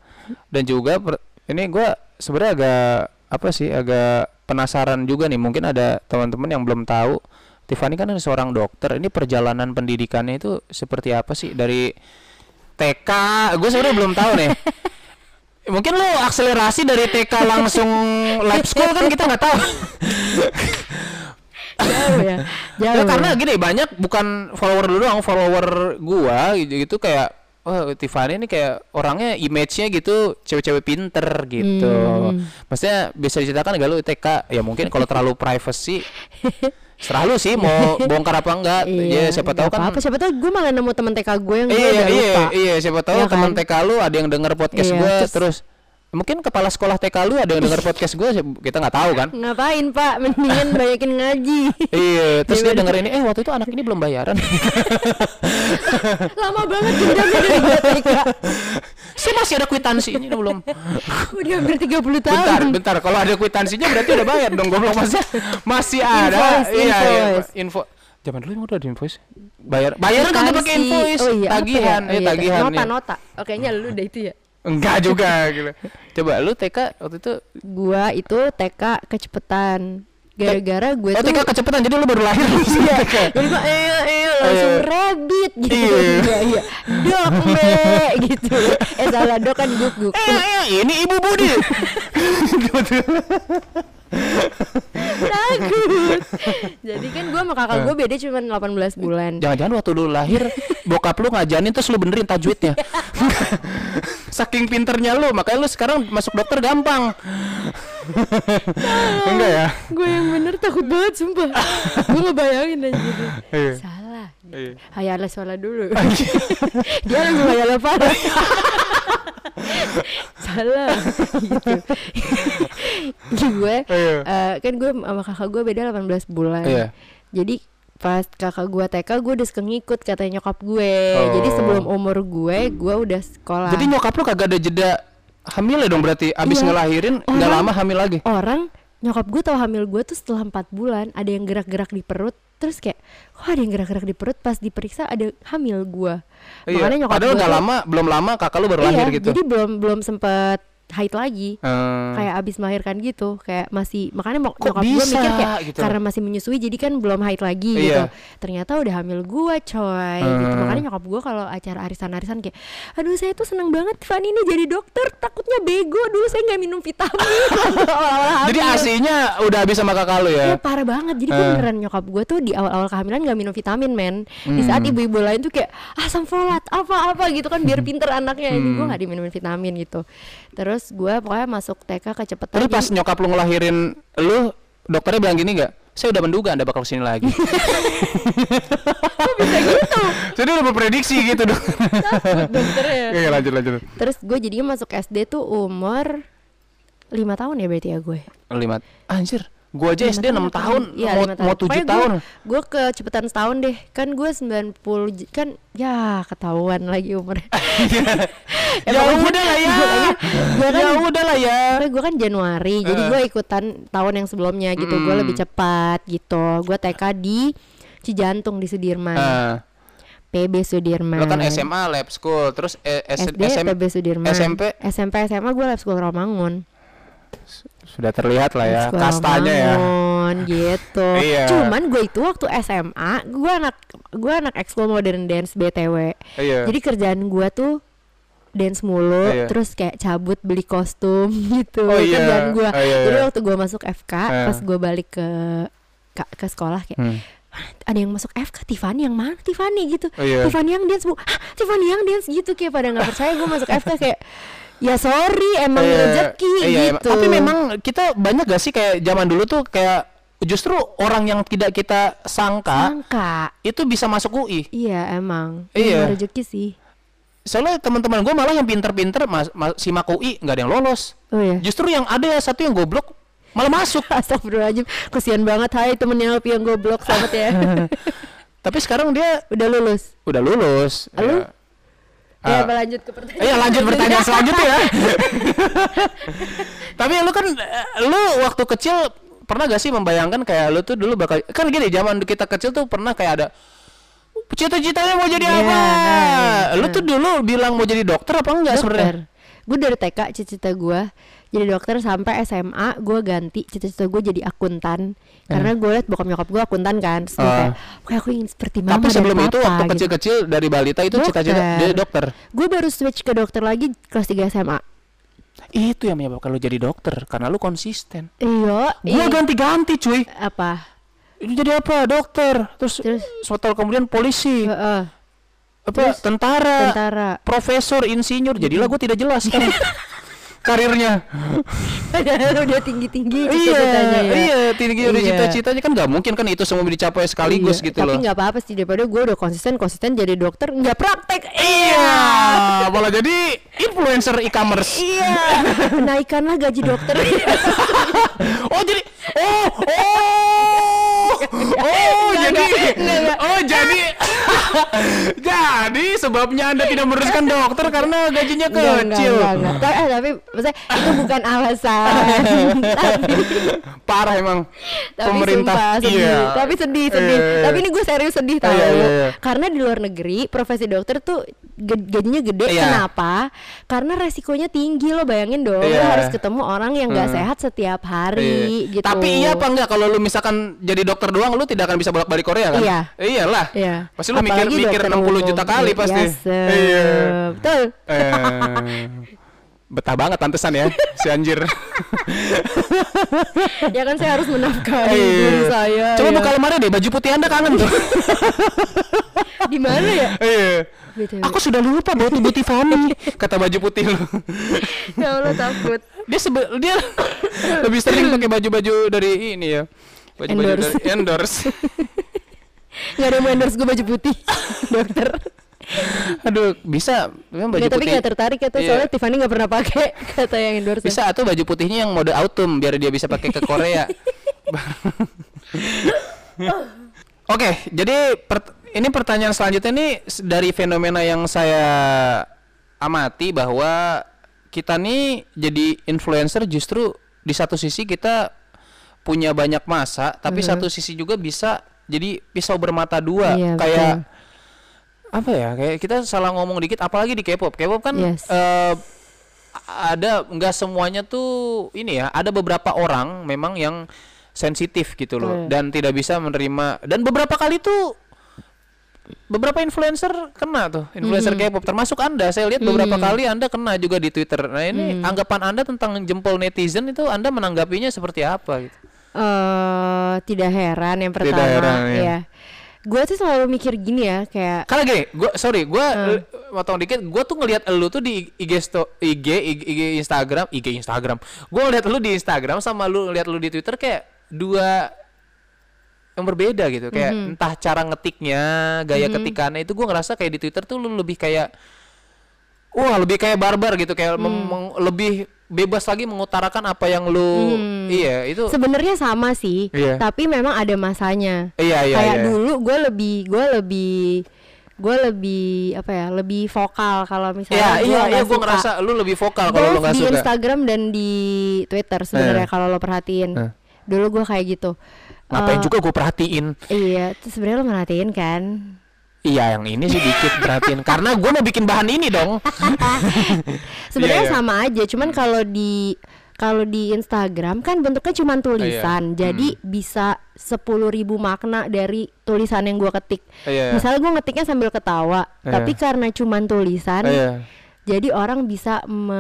B: Dan juga per- ini gua sebenarnya agak apa sih agak penasaran juga nih. Mungkin ada teman-teman yang belum tahu. Tiffany kan seorang dokter. Ini perjalanan pendidikannya itu seperti apa sih? Dari TK gue sebenarnya belum tahu nih mungkin lo akselerasi dari TK langsung lab school kan kita nggak tahu
A: jauh ya jauh
B: Ya, karena gini banyak bukan follower dulu doang, follower gua gitu, gitu kayak oh Tiffany ini kayak orangnya image-nya gitu cewek-cewek pinter gitu.
A: Hmm.
B: Maksudnya bisa diceritakan gak lu TK? Ya mungkin kalau terlalu privacy serah lu sih mau bongkar apa enggak. ya siapa tahu
A: Iya,
B: kan
A: apa-apa. siapa tahu gue malah nemu teman TK gue yang gue
B: Iya
A: udah
B: iya
A: lupa
B: iya siapa tahu
A: Iya
B: teman
A: kan?
B: TK lu ada yang denger podcast
A: Iya,
B: gua
A: terus-
B: terus mungkin kepala sekolah TK lu ada yang denger podcast gua kita nggak tahu kan.
A: ngapain pak mendingan banyakin ngaji
B: Iya, terus dia denger ini, eh waktu itu anak ini belum bayaran.
A: lama banget dendamnya dari gue TK
B: Saya masih ada kwitansinya belum.
A: udah hampir 30 tahun
B: Bentar, bentar. Kalau ada kwitansinya berarti udah bayar dong. Goblok masih masih ada.
A: Invoice,
B: iya, iya,
A: invoice.
B: info. Zaman dulu emang udah ada invoice. Bayar bayaran kan pakai invoice,
A: oh, iya,
B: tagihan,
A: ya? Oh, iya,
B: tagihan.
A: nota
B: ya.
A: nota oh, kayaknya lu udah itu ya
B: Enggak juga gitu. Coba lu TK waktu itu
A: gua itu TK kecepetan gara-gara gue
B: Oh
A: tuh
B: TK kecepatan jadi lu baru lahir. Iya.
A: Jadi gua eh eh langsung
B: Iya.
A: rabbit gitu.
B: Iya.
A: iya iya. Dok me gitu. Eh salah dok kan guk guk.
B: Eh, eh, ini Ibu Budi.
A: Takut. Jadi kan gua sama kakak gua beda cuma 18 bulan.
B: Jangan-jangan waktu lu lahir Bokap lu ngajarin terus lu benerin tajwidnya Saking pinternya lu Makanya lu sekarang masuk dokter gampang Enggak ya
A: gue yang bener takut banget sumpah gue ngebayangin aja gitu
B: Iya.
A: salah gitu.
B: Iya.
A: hayala sholat dulu dia langsung hayala parah salah gitu gue
B: Iya.
A: eh, kan gue sama kakak gue beda 18 bulan
B: Iya.
A: jadi pas kakak gue TK gue udah suka ngikut katanya nyokap gue jadi
B: Oh.
A: sebelum umur gue gue udah sekolah
B: Jadi nyokap lu kagak ada jeda hamil ya dong berarti Abis
A: Iya.
B: ngelahirin nggak lama hamil lagi
A: orang nyokap gue tau hamil gue tuh setelah empat bulan ada yang gerak-gerak di perut terus kayak kok ada yang gerak-gerak di perut pas diperiksa ada hamil gue makanya
B: Iya.
A: nyokap
B: Padahal
A: gue
B: lama Belum lama kakak lu baru
A: iya,
B: lahir gitu
A: jadi belum belum sempet haid lagi
B: Hmm.
A: kayak abis melahirkan gitu kayak masih makanya mau nyokap gue mikir kayak
B: gitu?
A: karena masih menyusui jadi kan belum haid lagi
B: Iya.
A: gitu ternyata udah hamil gue coy gitu
B: Hmm.
A: makanya nyokap gue kalau acara arisan-arisan kayak aduh saya tuh seneng banget Fanny ini jadi dokter takutnya bego dulu saya nggak minum vitamin
B: Jadi
A: hamil.
B: asinya udah habis sama kakak lu
A: Iya
B: ya
A: parah banget Jadi gue
B: Eh.
A: beneran nyokap gue tuh Di awal-awal kehamilan gak minum vitamin men Di saat
B: Hmm.
A: ibu-ibu lain tuh kayak Asam folat Apa-apa gitu kan Biar pinter anaknya Ini gue
B: Hmm.
A: gak diminumin vitamin gitu Terus gue pokoknya masuk TK kecepatan
B: Terus pas nyokap lu ngelahirin lu Dokternya bilang gini nggak? Saya udah menduga anda bakal ke sini lagi.
A: Bisa gitu?
B: Jadi udah berprediksi gitu dong.
A: Takut dokternya.
B: Oke lanjut lanjut.
A: Terus gue jadinya masuk SD tuh umur lima tahun ya berarti ya gue.
B: Lima Anjir Gua aja SD 6 tahun,
A: Iya,
B: mau,
A: lima
B: mau 7 tahun.
A: Gue kecepatan setahun deh. Kan gue 90 j- kan ya ketahuan lagi umurnya.
B: ya udah lah ya.
A: Gue kan
B: ya udah lah ya.
A: gue kan Januari, jadi
B: Eh.
A: gue ikutan tahun yang sebelumnya gitu. Gue
B: Mm.
A: lebih cepat gitu. Gue TK di Cijantung di Sudirman.
B: Nah,
A: PB Sudirman.
B: lo kan SMA lab school, terus eh,
A: SD
B: SM
A: PB Sudirman.
B: SMP
A: SMP SMA gue lab school Romangun.
B: Sudah terlihat lah ya
A: Sekolah
B: kastanya ya.
A: Romangun, gitu.
B: Iya.
A: Cuman gue itu waktu SMA, gue anak gue anak ekskul modern dance BTW.
B: Iya.
A: Jadi kerjaan gue tuh dance mulu,
B: Iya.
A: terus kayak cabut beli kostum gitu.
B: Oh iya,
A: Kerjaan gue.
B: oh iya,
A: Jadi
B: iya.
A: waktu gue masuk FK,
B: Eh.
A: pas gue balik ke ke, ke sekolah kayak
B: Hmm.
A: ada yang masuk FK Tiffany yang mana Tiffany gitu
B: Oh, iya.
A: Tiffany yang dance bu Hah, Tiffany yang dance gitu kayak pada nggak percaya gue masuk FK kayak ya sorry emang
B: Iya,
A: rezeki
B: iya, emang.
A: gitu
B: Tapi memang kita banyak gak sih kayak zaman dulu tuh kayak justru orang yang tidak kita sangka
A: Sangka
B: itu bisa masuk UI.
A: iya emang
B: Iya.
A: Emang rezeki sih
B: Soalnya teman-teman gue malah yang pinter-pinter mas, mas, simak UI nggak ada yang lolos.
A: oh ya
B: Justru yang ada ya satu yang goblok malah masuk.
A: Astagfirullahaladzim Kesian banget Hai temennya yang goblok Selamat ya
B: Tapi sekarang dia
A: Udah lulus
B: udah lulus.
A: Lu?
B: Ya.
A: Ya apa lanjut ke pertanyaan
B: Iya lanjut pertanyaan selanjutnya ya. Tapi lu kan eh, lu waktu kecil pernah gak sih membayangkan kayak lu tuh dulu bakal kan gini zaman kita kecil tuh pernah kayak ada cita-citanya mau jadi
A: Iya,
B: apa?
A: nah,
B: Lu
A: nah.
B: tuh dulu bilang mau jadi dokter apa enggak sebenarnya?
A: Gue dari TK cita-cita gue jadi dokter sampai SMA gue ganti cita-cita gue jadi akuntan karena gue liat bokap nyokap gue akuntan kan terus gue
B: Eh. Ah.
A: kayak kayak aku ingin seperti mama
B: Tapi
A: dan
B: sebelum itu
A: papa,"
B: waktu
A: gitu.
B: kecil-kecil dari balita itu cita-cita dia dokter.
A: gue baru switch ke dokter lagi kelas 3 SMA
B: Itu yang menyebabkan lu jadi dokter karena lu konsisten.
A: iya
B: Gua
A: ih,
B: ganti-ganti cuy.
A: apa
B: jadi apa? Dokter. Terus,
A: Terus?
B: suatu kemudian polisi.
A: Heeh.
B: apa tentara,
A: Tentara.
B: profesor, insinyur. Jadilah gue tidak jelas karirnya.
A: Udah tinggi-tinggi
B: iya,
A: cita-citanya ya.
B: iya, tinggi udah
A: Iya.
B: cita-citanya kan nggak mungkin kan itu semua dicapai sekaligus
A: Iya,
B: gitu
A: Tapi
B: loh.
A: nggak apa-apa sih daripada gue udah konsisten konsisten jadi dokter nggak praktek.
B: Iya, malah jadi influencer e-commerce.
A: Iya. Naikkanlah gaji dokter.
B: Oh jadi, oh, oh, oh, jadi, oh jadi, jadi sebabnya anda tidak meneruskan dokter karena gajinya
A: Enggak, enggak,
B: kecil.
A: enggak, enggak. Tapi, eh, tapi maksudnya itu bukan alasan. tapi,
B: Parah emang
A: tapi
B: pemerintah.
A: sumpah sedih.
B: Iya.
A: Tapi sedih, sedih.
B: Iya.
A: Tapi ini gue serius sedih tau.
B: Iya, iya, iya.
A: Karena di luar negeri profesi dokter tuh gajinya gede.
B: Iya.
A: Kenapa? Karena resikonya tinggi lo bayangin dong. Lo
B: Iya.
A: harus ketemu orang yang nggak
B: Hmm.
A: sehat setiap hari
B: Iya.
A: gitu.
B: Tapi iya apa enggak kalau lu misalkan jadi dokter doang lu tidak akan bisa bolak-balik Korea kan?
A: Iya.
B: Iyalah.
A: Iya.
B: Pasti lu mikir
A: Apalagi
B: mikir
A: dokter
B: 60 juta kali
A: Iya,
B: pasti.
A: se-
B: Iya.
A: Betul.
B: Eh, betah banget pantesan ya si anjir.
A: ya kan saya harus menafkahi
B: Iya.
A: diri saya.
B: Coba
A: ya.
B: buka lemari deh, baju putih Anda kangen tuh.
A: di mana ya?
B: Iya.
A: BTW.
B: Aku sudah lupa bawa tubuh Tiffany kata baju putih lu.
A: ya Allah takut.
B: Dia sebe dia lebih sering pakai baju-baju dari ini ya. Baju-baju
A: Endorse.
B: dari endorse.
A: Nggak ada yang mau endorse gue baju putih dokter.
B: Aduh, bisa memang baju
A: tapi
B: putih.
A: nggak tertarik ya tuh
B: Iya.
A: soalnya Tiffany nggak pernah pakai kata yang endorse.
B: Bisa atau baju putihnya yang mode autumn biar dia bisa pakai ke Korea. Oke, jadi pert- ini pertanyaan selanjutnya ini dari fenomena yang saya amati bahwa kita nih jadi influencer justru di satu sisi kita punya banyak masa, tapi satu sisi juga bisa jadi pisau bermata dua,
A: Iya,
B: kayak
A: betul.
B: apa ya? Kayak kita salah ngomong dikit, apalagi di K-pop. K-pop kan
A: Yes.
B: eh, ada nggak semuanya tuh ini ya ada beberapa orang memang yang sensitif gitu loh
A: Betul.
B: dan tidak bisa menerima dan beberapa kali tuh beberapa influencer kena tuh influencer
A: Mm-hmm.
B: K-pop termasuk anda saya lihat beberapa kali anda kena juga di Twitter nah ini
A: Mm.
B: anggapan anda tentang jempol netizen itu anda menanggapinya seperti apa gitu
A: eh tidak heran yang pertama
B: heran, ya.
A: ya. Gue tuh selalu mikir gini ya kayak
B: karena gini gua sorry gua
A: Hmm.
B: eh, motong dikit gua tuh ngelihat elu tuh di IG sto, IG, IG IG Instagram IG Instagram gua ngelihat lu di Instagram sama lu ngelihat lu di Twitter kayak dua yang berbeda gitu kayak
A: Mhm.
B: entah cara ngetiknya gaya ketikannya itu gua ngerasa kayak di Twitter tuh lu lebih kayak wah lebih kayak barbar gitu kayak
A: Hmm.
B: meng- lebih bebas lagi mengutarakan apa yang lu iya itu
A: sebenarnya sama sih,
B: Iya.
A: tapi memang ada masanya.
B: iya iya
A: kayak
B: iya.
A: dulu gue lebih gue lebih gue lebih apa ya lebih vokal kalau
B: Iya
A: misalnya
B: iya iya gua
A: suka.
B: ngerasa lu lebih vokal kalau lu nggak
A: di
B: suka
A: Instagram dan di Twitter sebenarnya
B: Eh.
A: kalau lo perhatiin
B: Eh.
A: dulu gue kayak gitu
B: ngapain
A: Eh,
B: juga gue perhatiin
A: iya sebenarnya lo merhatiin kan
B: Iya yang ini sih dikit perhatiin karena gue mau bikin bahan ini dong.
A: sebenarnya
B: Iya, iya.
A: sama aja cuman kalau di kalau di Instagram kan bentuknya cuma tulisan
B: Iya.
A: jadi bisa 10.000 ribu makna dari tulisan yang gua ketik
B: Iya.
A: misalnya gua ngetiknya sambil ketawa
B: Iya.
A: tapi karena cuma tulisan
B: Iya.
A: Jadi orang bisa me-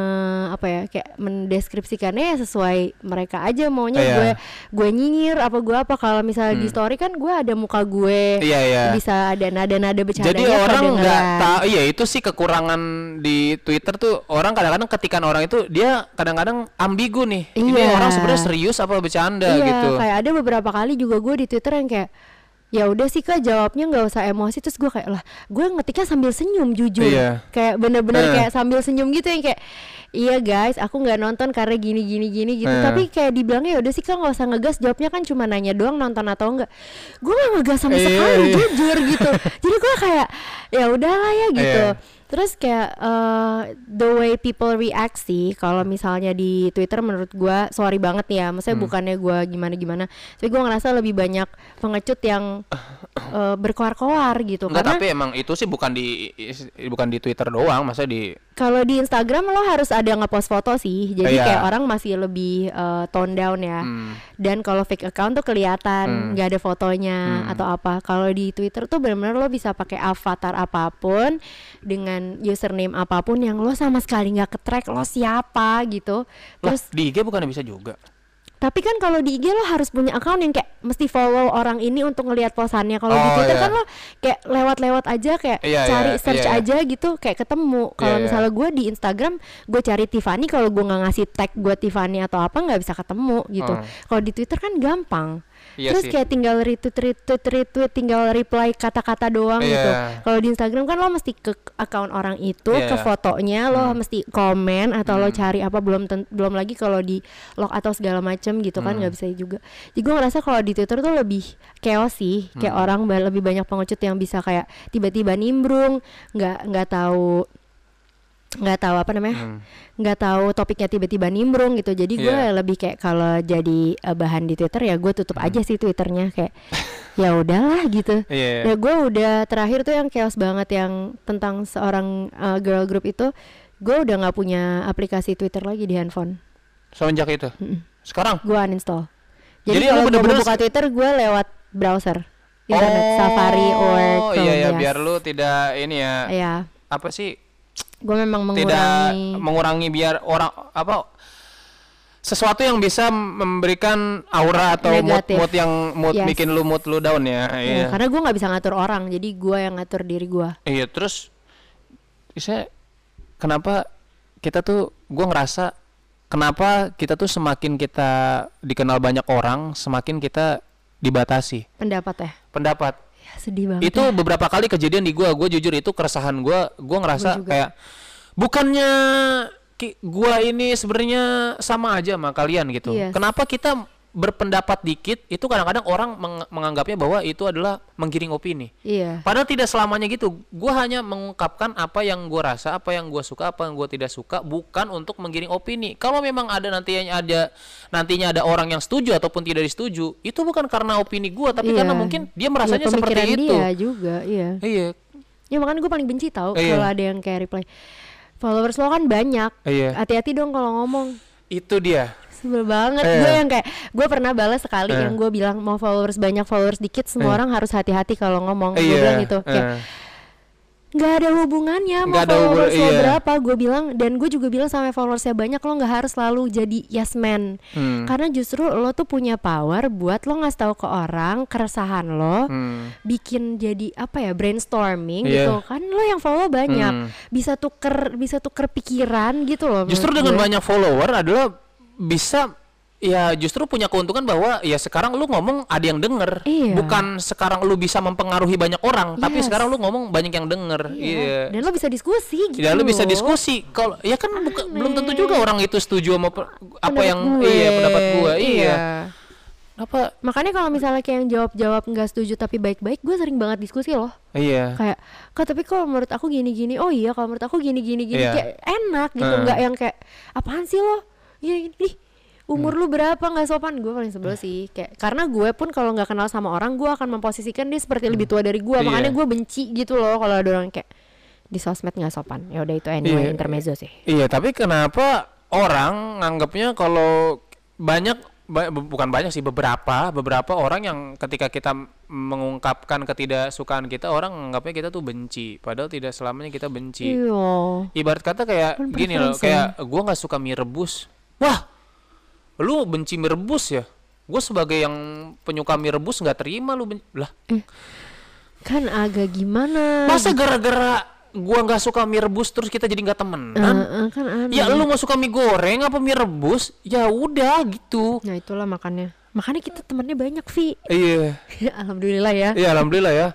A: apa ya kayak mendeskripsikannya ya sesuai mereka aja maunya
B: Iya.
A: gue gue nyinyir apa gue apa kalau misalnya di story kan gue ada muka gue
B: Hmm. Iya, iya.
A: bisa ada nada-nada bercandanya
B: Jadi orang nggak tahu. Iya itu sih kekurangan di Twitter tuh orang kadang-kadang ketikan orang itu dia kadang-kadang ambigu nih. Ini
A: Iya.
B: orang sebenarnya serius apa bercanda
A: iya,
B: gitu.
A: kayak ada beberapa kali juga gue di Twitter yang kayak ya udah sih kak jawabnya nggak usah emosi terus gue kayak lah gue ngetiknya sambil senyum jujur
B: Iya.
A: kayak bener-bener
B: Eh.
A: kayak sambil senyum gitu yang kayak iya guys aku nggak nonton karena gini gini gini gitu
B: Eh.
A: tapi kayak dibilangnya ya udah sih kak nggak usah ngegas jawabnya kan cuma nanya doang nonton atau enggak gue nggak ngegas sama
B: Iya,
A: sekali
B: iya.
A: jujur gitu jadi gue kayak ya udahlah ya gitu
B: Iya.
A: Terus kayak eh, the way people react sih kalau misalnya di Twitter menurut gua sorry banget ya, maksudnya
B: Hmm.
A: bukannya gua gimana-gimana, tapi gua ngerasa lebih banyak pengecut yang eh, berkoar-koar gitu
B: Enggak
A: karena
B: tapi emang itu sih bukan di bukan di Twitter doang, masa di
A: kalau di Instagram lo harus ada ngepost foto sih, jadi
B: Iya.
A: kayak orang masih lebih eh, tone down ya.
B: Hmm.
A: Dan kalau fake account tuh kelihatan nggak ada fotonya atau apa. Kalau di Twitter tuh benar-benar lo bisa pakai avatar apa pun dengan username apa pun yang lo sama sekali nggak ke track lo siapa gitu.
B: lah
A: Terus
B: di IG bukan bisa juga.
A: Tapi kan kalau di IG lo harus punya account yang kayak mesti follow orang ini untuk ngelihat posannya. Kalau di
B: Oh,
A: Twitter
B: iya.
A: kan lo kayak lewat-lewat aja kayak
B: Iya,
A: cari
B: iya,
A: search
B: iya.
A: aja gitu kayak ketemu. Kalau
B: Iya, iya.
A: misalnya gue di Instagram gue cari Tiffany kalau gue nggak ngasih tag gue Tiffany atau apa nggak bisa ketemu gitu.
B: Hmm.
A: Kalau di Twitter kan gampang.
B: Iya
A: Terus
B: sih.
A: kayak tinggal retweet retweet retweet tinggal reply kata-kata doang
B: Iya.
A: gitu. Kalau di Instagram kan lo mesti ke account orang itu,
B: Iya.
A: ke fotonya, lo
B: Hmm.
A: mesti komen atau lo cari apa belum belum lagi kalau di log atau segala macem gitu kan
B: Hmm.
A: nggak bisa juga. Jadi gue ngerasa kalau di Twitter tuh lebih chaos sih, kayak
B: Hmm.
A: orang lebih banyak pengecut yang bisa kayak tiba-tiba nimbrung, nggak nggak tahu nggak tahu apa namanya
B: Hmm.
A: nggak tahu topiknya tiba-tiba nimbrung gitu jadi gue
B: Iya.
A: lebih kayak kalau jadi eh, bahan di Twitter ya gue tutup
B: Hmm.
A: aja sih Twitternya kayak ya udahlah gitu
B: Iya.
A: ya gue udah terakhir tuh yang chaos banget yang tentang seorang eh, girl group itu gue udah nggak punya aplikasi Twitter lagi di handphone
B: Semenjak itu. Sekarang.
A: gue uninstall
B: Jadi
A: jadi, kalau gue buka Twitter gue lewat browser internet
B: Oh,
A: Safari or Chrome
B: Iya ya
A: yes.
B: biar lu tidak ini ya.
A: ya
B: Apa sih?
A: Gue memang
B: Tidak
A: mengurangi
B: mengurangi biar orang apa sesuatu yang bisa memberikan aura atau mood
A: Negatif.
B: mood yang mood
A: Yes.
B: bikin lu mood lu down ya.
A: Ya,
B: Iya.
A: karena gue nggak bisa ngatur orang jadi gue yang ngatur diri gue
B: Iya, terus saya kenapa kita tuh gua ngerasa kenapa kita tuh semakin kita dikenal banyak orang, semakin kita dibatasi
A: pendapat ya
B: pendapat.
A: Ya, sedih banget
B: Itu
A: ya.
B: beberapa kali kejadian di gua, gua jujur itu keresahan gua, gua ngerasa
A: Gua juga.
B: kayak bukannya gua ini sebenarnya sama aja sama kalian gitu.
A: Yes.
B: Kenapa kita berpendapat dikit itu kadang-kadang orang meng- menganggapnya bahwa itu adalah menggiring opini.
A: iya
B: Padahal tidak selamanya gitu. Gua hanya mengungkapkan apa yang gua rasa, apa yang gua suka, apa yang gua tidak suka, bukan untuk menggiring opini. Kalau memang ada nantinya ada nantinya ada orang yang setuju ataupun tidak disetuju, itu bukan karena opini gua, tapi
A: Iya.
B: karena mungkin dia
A: Ya,
B: merasanya seperti
A: pemikiran
B: itu.
A: dia juga iya
B: Iya.
A: ya makanya gue paling benci tau
B: Iya.
A: kalau ada yang kayak reply followers lo kan banyak
B: Iya.
A: hati-hati dong kalau ngomong
B: Itu dia.
A: Sebel banget
B: Iya.
A: gue yang kayak gue pernah balas sekali
B: Iya.
A: yang gue bilang mau followers banyak followers dikit semua
B: Iya.
A: orang harus hati-hati kalau ngomong gue
B: Iya.
A: bilang gitu kayak
B: eh.
A: nggak ada hubungannya mau
B: Nggak ada
A: followers lo
B: iya.
A: berapa gue bilang dan gue juga bilang sama followersnya banyak lo nggak harus selalu jadi yes man
B: Hmm.
A: karena justru lo tuh punya power buat lo ngasih tahu ke orang keresahan lo
B: Hmm.
A: bikin jadi apa ya brainstorming
B: Iya.
A: gitu kan lo yang follow banyak
B: Hmm.
A: bisa tuker bisa tuker pikiran gitu loh
B: Justru dengan
A: gue.
B: banyak follower adalah bisa ya justru punya keuntungan bahwa ya sekarang lu ngomong ada yang denger
A: Iya.
B: bukan sekarang lu bisa mempengaruhi banyak orang tapi
A: Yes.
B: sekarang lu ngomong banyak yang denger iya,
A: dan lo bisa diskusi gitu
B: Ya lu bisa
A: loh.
B: diskusi kalau ya kan buka- belum tentu juga orang itu setuju sama pe- apa
A: Pendapat
B: yang
A: gue.
B: iya pendapat gua iya. Apa
A: makanya kalau misalnya kayak yang jawab jawab nggak setuju tapi baik-baik gue sering banget diskusi loh
B: iya.
A: kayak kak tapi kalau menurut aku gini gini oh iya kalau menurut aku gini gini gini
B: Iya.
A: kayak enak gitu nggak yang kayak apaan sih lo gini gini Ih, umur
B: Hmm.
A: lu berapa? Nggak sopan. Gue paling sebel sih. Kayak karena gue pun kalau nggak kenal sama orang gue akan memposisikan dia seperti lebih tua dari gue
B: Iya.
A: makanya gue benci gitu loh kalau ada orang kayak di sosmed nggak sopan. Ya udah itu anyway
B: Iya.
A: intermezzo sih.
B: Iya, tapi kenapa orang nganggapnya kalau banyak ba- bu- bukan banyak sih beberapa beberapa orang yang ketika kita mengungkapkan ketidaksukaan kita orang nganggapnya kita tuh benci. Padahal tidak selamanya kita benci.
A: Iya.
B: Ibarat kata kayak
A: Kan
B: gini loh kayak gua nggak suka mie rebus wah lu benci mie rebus ya gue sebagai yang penyuka mie rebus nggak terima lu ben- lah
A: kan agak gimana
B: masa gara-gara gua nggak suka mie rebus terus kita jadi nggak temenan
A: Eh, eh, kan aneh
B: Ya lu nggak suka mie goreng apa mie rebus? Ya udah gitu.
A: nah itulah makannya makanya kita temennya banyak Vi
B: Iya.
A: alhamdulillah ya
B: Iya alhamdulillah ya.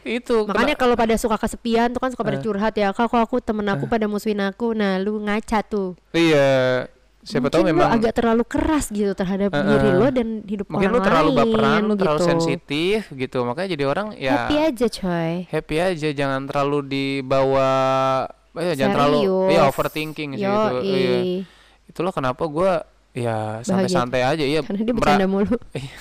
B: Itu.
A: Makanya kalau pada suka kesepian tuh kan suka pada
B: Eh.
A: curhat ya, kak kok aku temen aku pada musuhin aku, nah lu ngaca tuh.
B: iya. Siapa tahu
A: Mungkin
B: memang
A: lu agak terlalu keras gitu terhadap
B: Eh,
A: diri lo dan hidup
B: mungkin
A: orang
B: lu terlalu
A: lain
B: baperan, lu terlalu
A: gitu.
B: sensitif gitu. Makanya jadi orang ya
A: Happy aja coy.
B: happy aja, jangan terlalu dibawa eh, jangan terlalu iya overthinking sih itu.
A: Yoi.
B: Iya. Itulah kenapa gua ya santai-santai aja iya.
A: Karena dia bercanda mulu.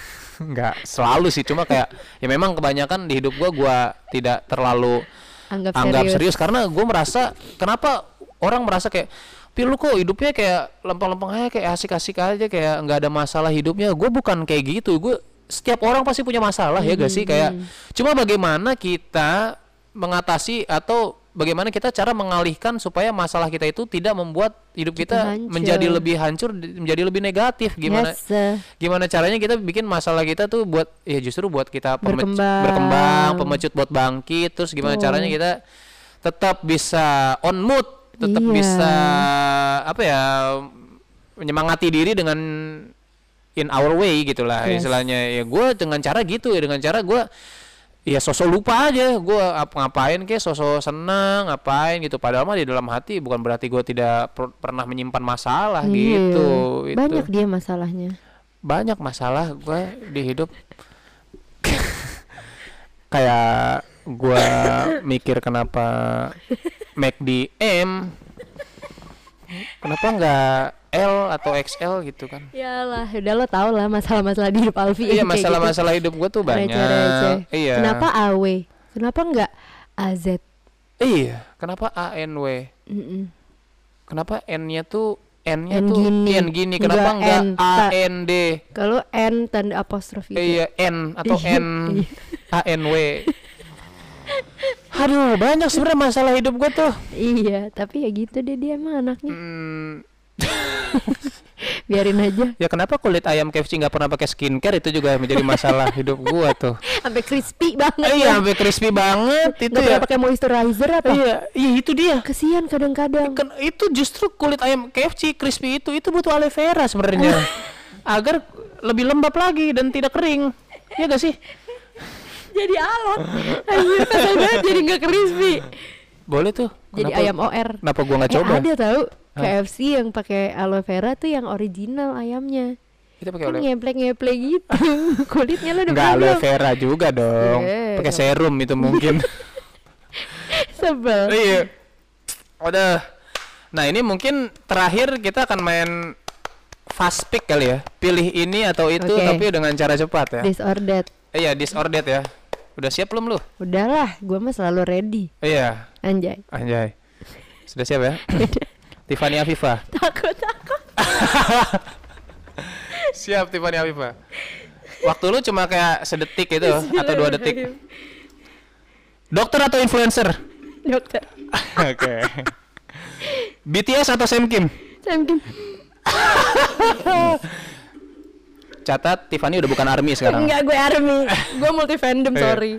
B: Enggak selalu sih cuma kayak ya memang kebanyakan di hidup gua gua tidak terlalu
A: Anggap,
B: anggap
A: serius.
B: serius karena gue merasa kenapa orang merasa kayak Pi lu kok hidupnya kayak lempeng-lempeng aja kayak asik-asik aja kayak nggak ada masalah hidupnya gue bukan kayak gitu gue setiap orang pasti punya masalah ya gak sih kayak
A: Hmm.
B: cuma bagaimana kita mengatasi atau bagaimana kita cara mengalihkan supaya masalah kita itu tidak membuat hidup
A: Kita
B: kita, menjadi lebih hancur, di- menjadi lebih negatif. Gimana
A: Yes,
B: gimana caranya kita bikin masalah kita tuh buat ya justru buat kita pemec-
A: Berkembang.
B: berkembang, pemecut buat bangkit. Terus gimana
A: Betul.
B: caranya kita tetap bisa on mood, tetap
A: Iya.
B: bisa apa ya menyemangati diri dengan in our way gitulah
A: Yes.
B: istilahnya ya gue dengan cara gitu ya dengan cara gue ya sosok lupa aja gue apa ngapain kayak sosok senang ngapain gitu padahal mah di dalam hati bukan berarti gue tidak per- pernah menyimpan masalah
A: iya.
B: gitu itu
A: Banyak dia masalahnya.
B: banyak masalah gue di hidup kayak gue mikir kenapa McD M kenapa nggak L atau XL gitu kan
A: Yalah, udah lo tau lah masalah-masalah di hidup Alfi.
B: iya
A: gitu.
B: masalah-masalah hidup gue tuh banyak
A: Receh-receh.
B: iya
A: Kenapa AW? Kenapa enggak AZ?
B: iya kenapa ANW
A: Mm-mm.
B: kenapa N-nya tuh N-nya
A: N
B: tuh
A: gini,
B: N gini kenapa
A: enggak
B: nggak
A: N.
B: AND
A: Kalau N tanda apostrofi.
B: iya N atau
A: Iya,
B: N
A: iya.
B: Aduh, banyak sebenarnya masalah hidup gue tuh.
A: Iya, tapi ya gitu deh dia emang anaknya.
B: Hmm,
A: Biarin aja.
B: ya kenapa kulit ayam KFC nggak pernah pakai skincare itu juga menjadi masalah hidup gua tuh.
A: Sampai crispy banget.
B: Eh, iya, sampai crispy banget itu
A: Nggak
B: ya.
A: pernah pakai moisturizer apa?
B: Iya, iya itu dia.
A: Kesian kadang-kadang.
B: Kan itu justru kulit ayam KFC crispy itu itu butuh aloe vera sebenarnya agar lebih lembab lagi dan tidak kering. Iya gak sih?
A: Jadi alot. Anjir, kesel banget jadi nggak crispy.
B: Boleh tuh.
A: Jadi
B: Kenapa-
A: ayam OR.
B: Kenapa gua nggak
A: Eh,
B: coba?
A: ada tahu
B: Hah?
A: KFC yang pakai aloe vera tuh yang original ayamnya.
B: Kita pakai
A: Kan
B: aloe
A: ngeplek-ngeplek gitu. Kulitnya lo udah pernah
B: aloe vera juga dong.
A: Eh,
B: Pakai
A: nggak-
B: serum itu mungkin.
A: Sebel.
B: iya. Udah. Nah, ini mungkin terakhir kita akan main fast pick kali ya. Pilih ini atau itu
A: Oke.
B: tapi dengan cara cepat ya. Eh, Iya, that ya. Udah siap belum lu?
A: Udahlah, gua mah selalu ready.
B: Iya,
A: Anjay.
B: anjay. Sudah siap ya? Tiffany Afifa.
A: takut takut.
B: Siap Tiffany Afifa. Waktu lu cuma kayak sedetik itu atau dua detik. Dokter atau influencer?
A: Dokter.
B: Oke. BTS atau Sam Kim?
A: Sam Kim.
B: Catat Tiffany udah bukan army sekarang.
A: Enggak, gue army. gue multi fandom,
B: Iya.
A: sorry.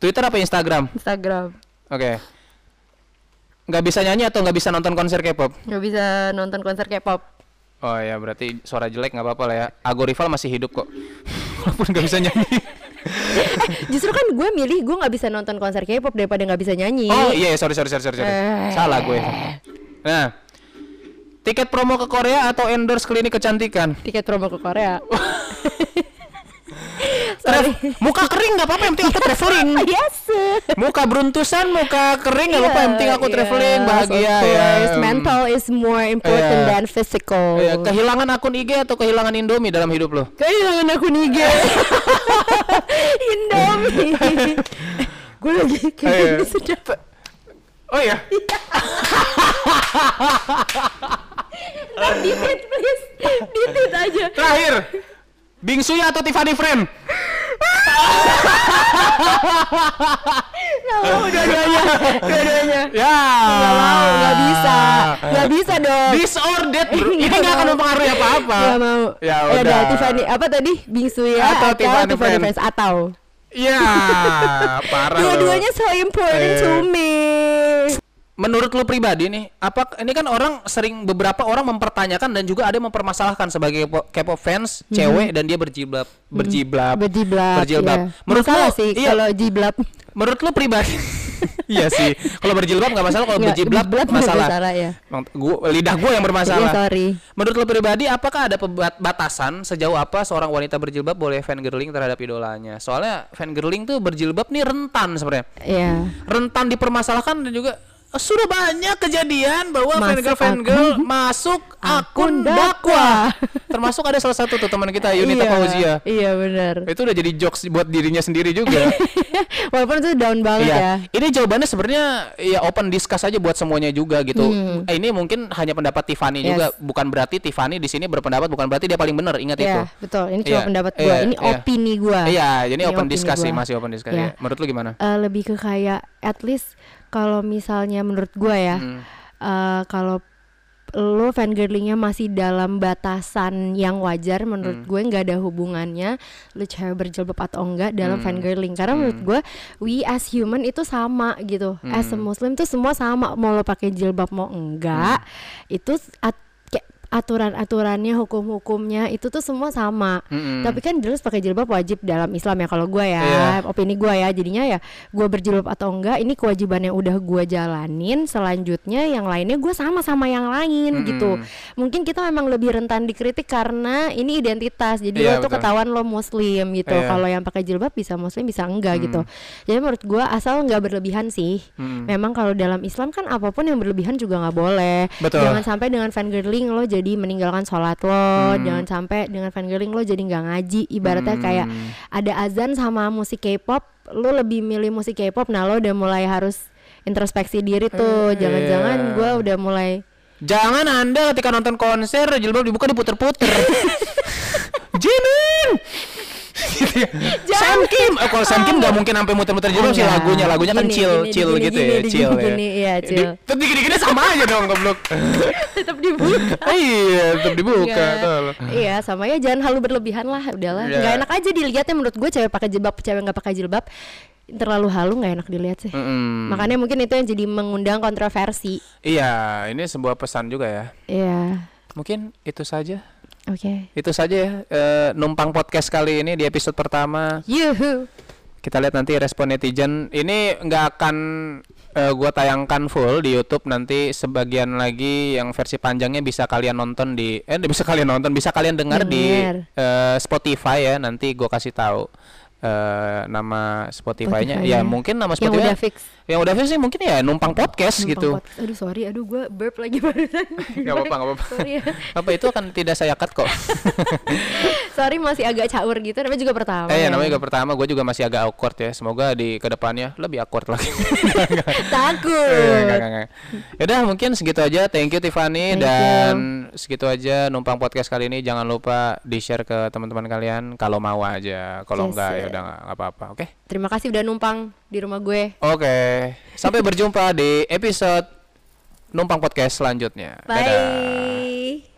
B: Twitter apa Instagram?
A: Instagram.
B: Oke. Nggak bisa nyanyi atau nggak bisa nonton konser K-pop?
A: Gak bisa nonton konser K-pop.
B: Oh ya berarti suara jelek nggak apa-apa lah ya. Ago Rival masih hidup kok. Walaupun nggak bisa nyanyi.
A: Justru kan gue milih gue nggak bisa nonton konser K-pop daripada nggak bisa nyanyi.
B: Oh iya sorry sorry sorry sorry. sorry.
A: Eh.
B: Salah gue. Nah. Tiket promo ke Korea atau endorse klinik kecantikan?
A: Tiket promo ke Korea.
B: Traf- muka kering nggak apa-apa yang penting aku traveling.
A: yes.
B: Muka beruntusan, muka kering nggak apa-apa yang penting aku traveling
A: Yes,
B: bahagia
A: of
B: ya.
A: Mental is more important
B: Iya.
A: than physical.
B: Iya, kehilangan akun IG atau kehilangan Indomie dalam hidup lo?
A: Kehilangan aku Niga. Indomie. gue lagi kayak
B: Iya.
A: gini sedap.
B: Oh iya.
A: Ditit please. Ditit aja.
B: Terakhir. Bingsuya atau Tiffany Friend?
A: Gak mau dua-duanya. Dua-duanya.
B: Ya.
A: Gak mau, gak bisa. Gak bisa dong.
B: Bro. Ini
A: nggak
B: akan mempengaruhi apa-apa.
A: Gak mau.
B: Ya
A: Eh,
B: udah.
A: Tiffany apa tadi? Bingsu ya
B: Atau
A: atau,
B: Tiffany
A: Tiffany,
B: Friends.
A: Atau
B: Ya, parah.
A: dua-duanya so important
B: Eh.
A: to me.
B: Menurut lu pribadi nih, apa ini kan orang sering beberapa orang mempertanyakan dan juga ada yang mempermasalahkan sebagai po- K-pop fans cewek dan dia berjilbab, berjilbab,
A: Mhm. Berjiblab.
B: berjilbab.
A: iya.
B: Menurut
A: Masalah
B: lu,
A: sih
B: iya.
A: kalau jiblab.
B: Menurut lu pribadi? iya sih. Kalau berjilbab nggak masalah, kalau berjiblab
A: berjiblab
B: masalah.
A: masalah, ya.
B: Gua, lidah gua yang bermasalah.
A: Iya, sorry.
B: Menurut lu pribadi, apakah ada batasan sejauh apa seorang wanita berjilbab boleh fangirling terhadap idolanya? Soalnya fangirling tuh berjilbab nih rentan sebenarnya.
A: Iya.
B: Rentan dipermasalahkan dan juga sudah banyak kejadian bahwa
A: Masuk
B: fangirl fangirl masuk akun dakwah. Termasuk ada salah satu tuh teman kita Yunita
A: iya,
B: Fauzia.
A: Iya benar.
B: Itu udah jadi jokes buat dirinya sendiri juga.
A: Walaupun itu down banget
B: Iya,
A: ya.
B: ini jawabannya sebenarnya ya open discuss aja buat semuanya juga gitu.
A: Hmm.
B: Eh, ini mungkin hanya pendapat Tiffany
A: Yes.
B: juga, bukan berarti Tiffany di sini berpendapat bukan berarti dia paling benar. Ingat itu.
A: Iya, betul. Ini cuma
B: Iya,
A: pendapat gua.
B: iya,
A: ini
B: iya.
A: opini gua.
B: Iya, jadi
A: Ini
B: open discuss sih,
A: gua.
B: masih open discuss. Ya. Menurut lu gimana?
A: Eh, lebih ke kayak at least kalau misalnya menurut gua ya,
B: Hmm.
A: eh, kalau lo fangirlingnya masih dalam batasan yang wajar menurut
B: Hmm.
A: gue nggak ada hubungannya lo cewek berjilbab atau enggak dalam
B: Hmm.
A: fangirling karena menurut gue we as human itu sama gitu as a
B: Hmm.
A: muslim tuh semua sama mau lo pakai jilbab mau enggak
B: Hmm.
A: itu at- aturan-aturannya hukum-hukumnya itu tuh semua sama
B: Mm-mm.
A: tapi kan jelas pakai jilbab wajib dalam Islam ya kalau gue ya
B: Iya.
A: opini gue ya jadinya ya gue berjilbab atau enggak ini kewajiban yang udah gue jalanin selanjutnya yang lainnya gue sama sama yang lain
B: Mm-mm.
A: gitu mungkin kita memang lebih rentan dikritik karena ini identitas jadi
B: Iya,
A: lo tuh
B: betul.
A: ketahuan lo muslim gitu
B: Iya.
A: kalau yang pakai jilbab bisa muslim bisa enggak
B: Mm.
A: gitu jadi menurut gue asal nggak berlebihan sih
B: Mm.
A: memang kalau dalam Islam kan apa pun yang berlebihan juga nggak boleh
B: Betul.
A: jangan sampai dengan fangirling lo jadi meninggalkan sholat lo
B: Hmm.
A: jangan sampai dengan fangirling lo jadi nggak ngaji ibaratnya kayak
B: Hmm.
A: ada azan sama musik K-pop lo lebih milih musik K-pop nah lo udah mulai harus introspeksi diri tuh
B: Eh,
A: jangan-jangan
B: iya.
A: gue udah mulai
B: Jangan Anda ketika nonton konser jilbab dibuka diputer-puter. Jinin. Gitu ya. Sam Kim, eh, kalau Sam Kim nggak mungkin sampai muter-muter jilbab sih
A: Enggak.
B: lagunya, lagunya kan chill,
A: gini,
B: chill
A: gini,
B: gitu
A: gini,
B: ya,
A: gini,
B: chill ya.
A: iya, chill.
B: Tapi gini-gini sama aja dong goblok.
A: tetap dibuka
B: iya, tetap dibuka.
A: Iya sama ya jangan halu berlebihan lah udahlah
B: Iya.
A: nggak enak aja dilihatnya menurut gue cewek pakai jilbab cewek nggak pakai jilbab terlalu halu nggak enak dilihat sih
B: Mm-mm.
A: makanya mungkin itu yang jadi mengundang kontroversi
B: Iya, ini sebuah pesan juga ya.
A: Iya
B: Mungkin itu saja.
A: Oke
B: Itu saja ya eh, numpang podcast kali ini di episode pertama.
A: yuhu
B: Kita lihat nanti respon netizen. Ini nggak akan eh, gua tayangkan full di YouTube nanti sebagian lagi yang versi panjangnya bisa kalian nonton di eh bisa kalian nonton, bisa kalian dengar di eh, Spotify ya. Nanti gua kasih tahu eh, nama Spotify-nya.
A: Spotify-nya.
B: ya mungkin nama
A: yang
B: Spotify
A: udah fix
B: yang udah sih mungkin ya numpang podcast
A: Numpang
B: gitu.
A: podcast. aduh sorry aduh gue burp lagi barusan
B: Gak apa-apa, gak apa-apa.
A: sorry ya
B: Apa itu akan tidak saya cut kok.
A: sorry masih agak caur gitu namanya juga pertama
B: Eh, ya,
A: ya.
B: namanya juga pertama, gue juga masih agak awkward ya. Semoga di ke depannya lebih awkward lagi.
A: takut
B: Eh, enggak. Yaudah mungkin segitu aja. Thank you Tiffany
A: Thank
B: dan segitu aja numpang podcast kali ini. Jangan lupa di share ke teman-teman kalian kalau mau aja. Kalau
A: Yes,
B: enggak ya udah nggak apa-apa. Oke.
A: terima kasih udah numpang di rumah gue
B: Oke. Sampai berjumpa di episode numpang podcast selanjutnya. Dadah.
A: bye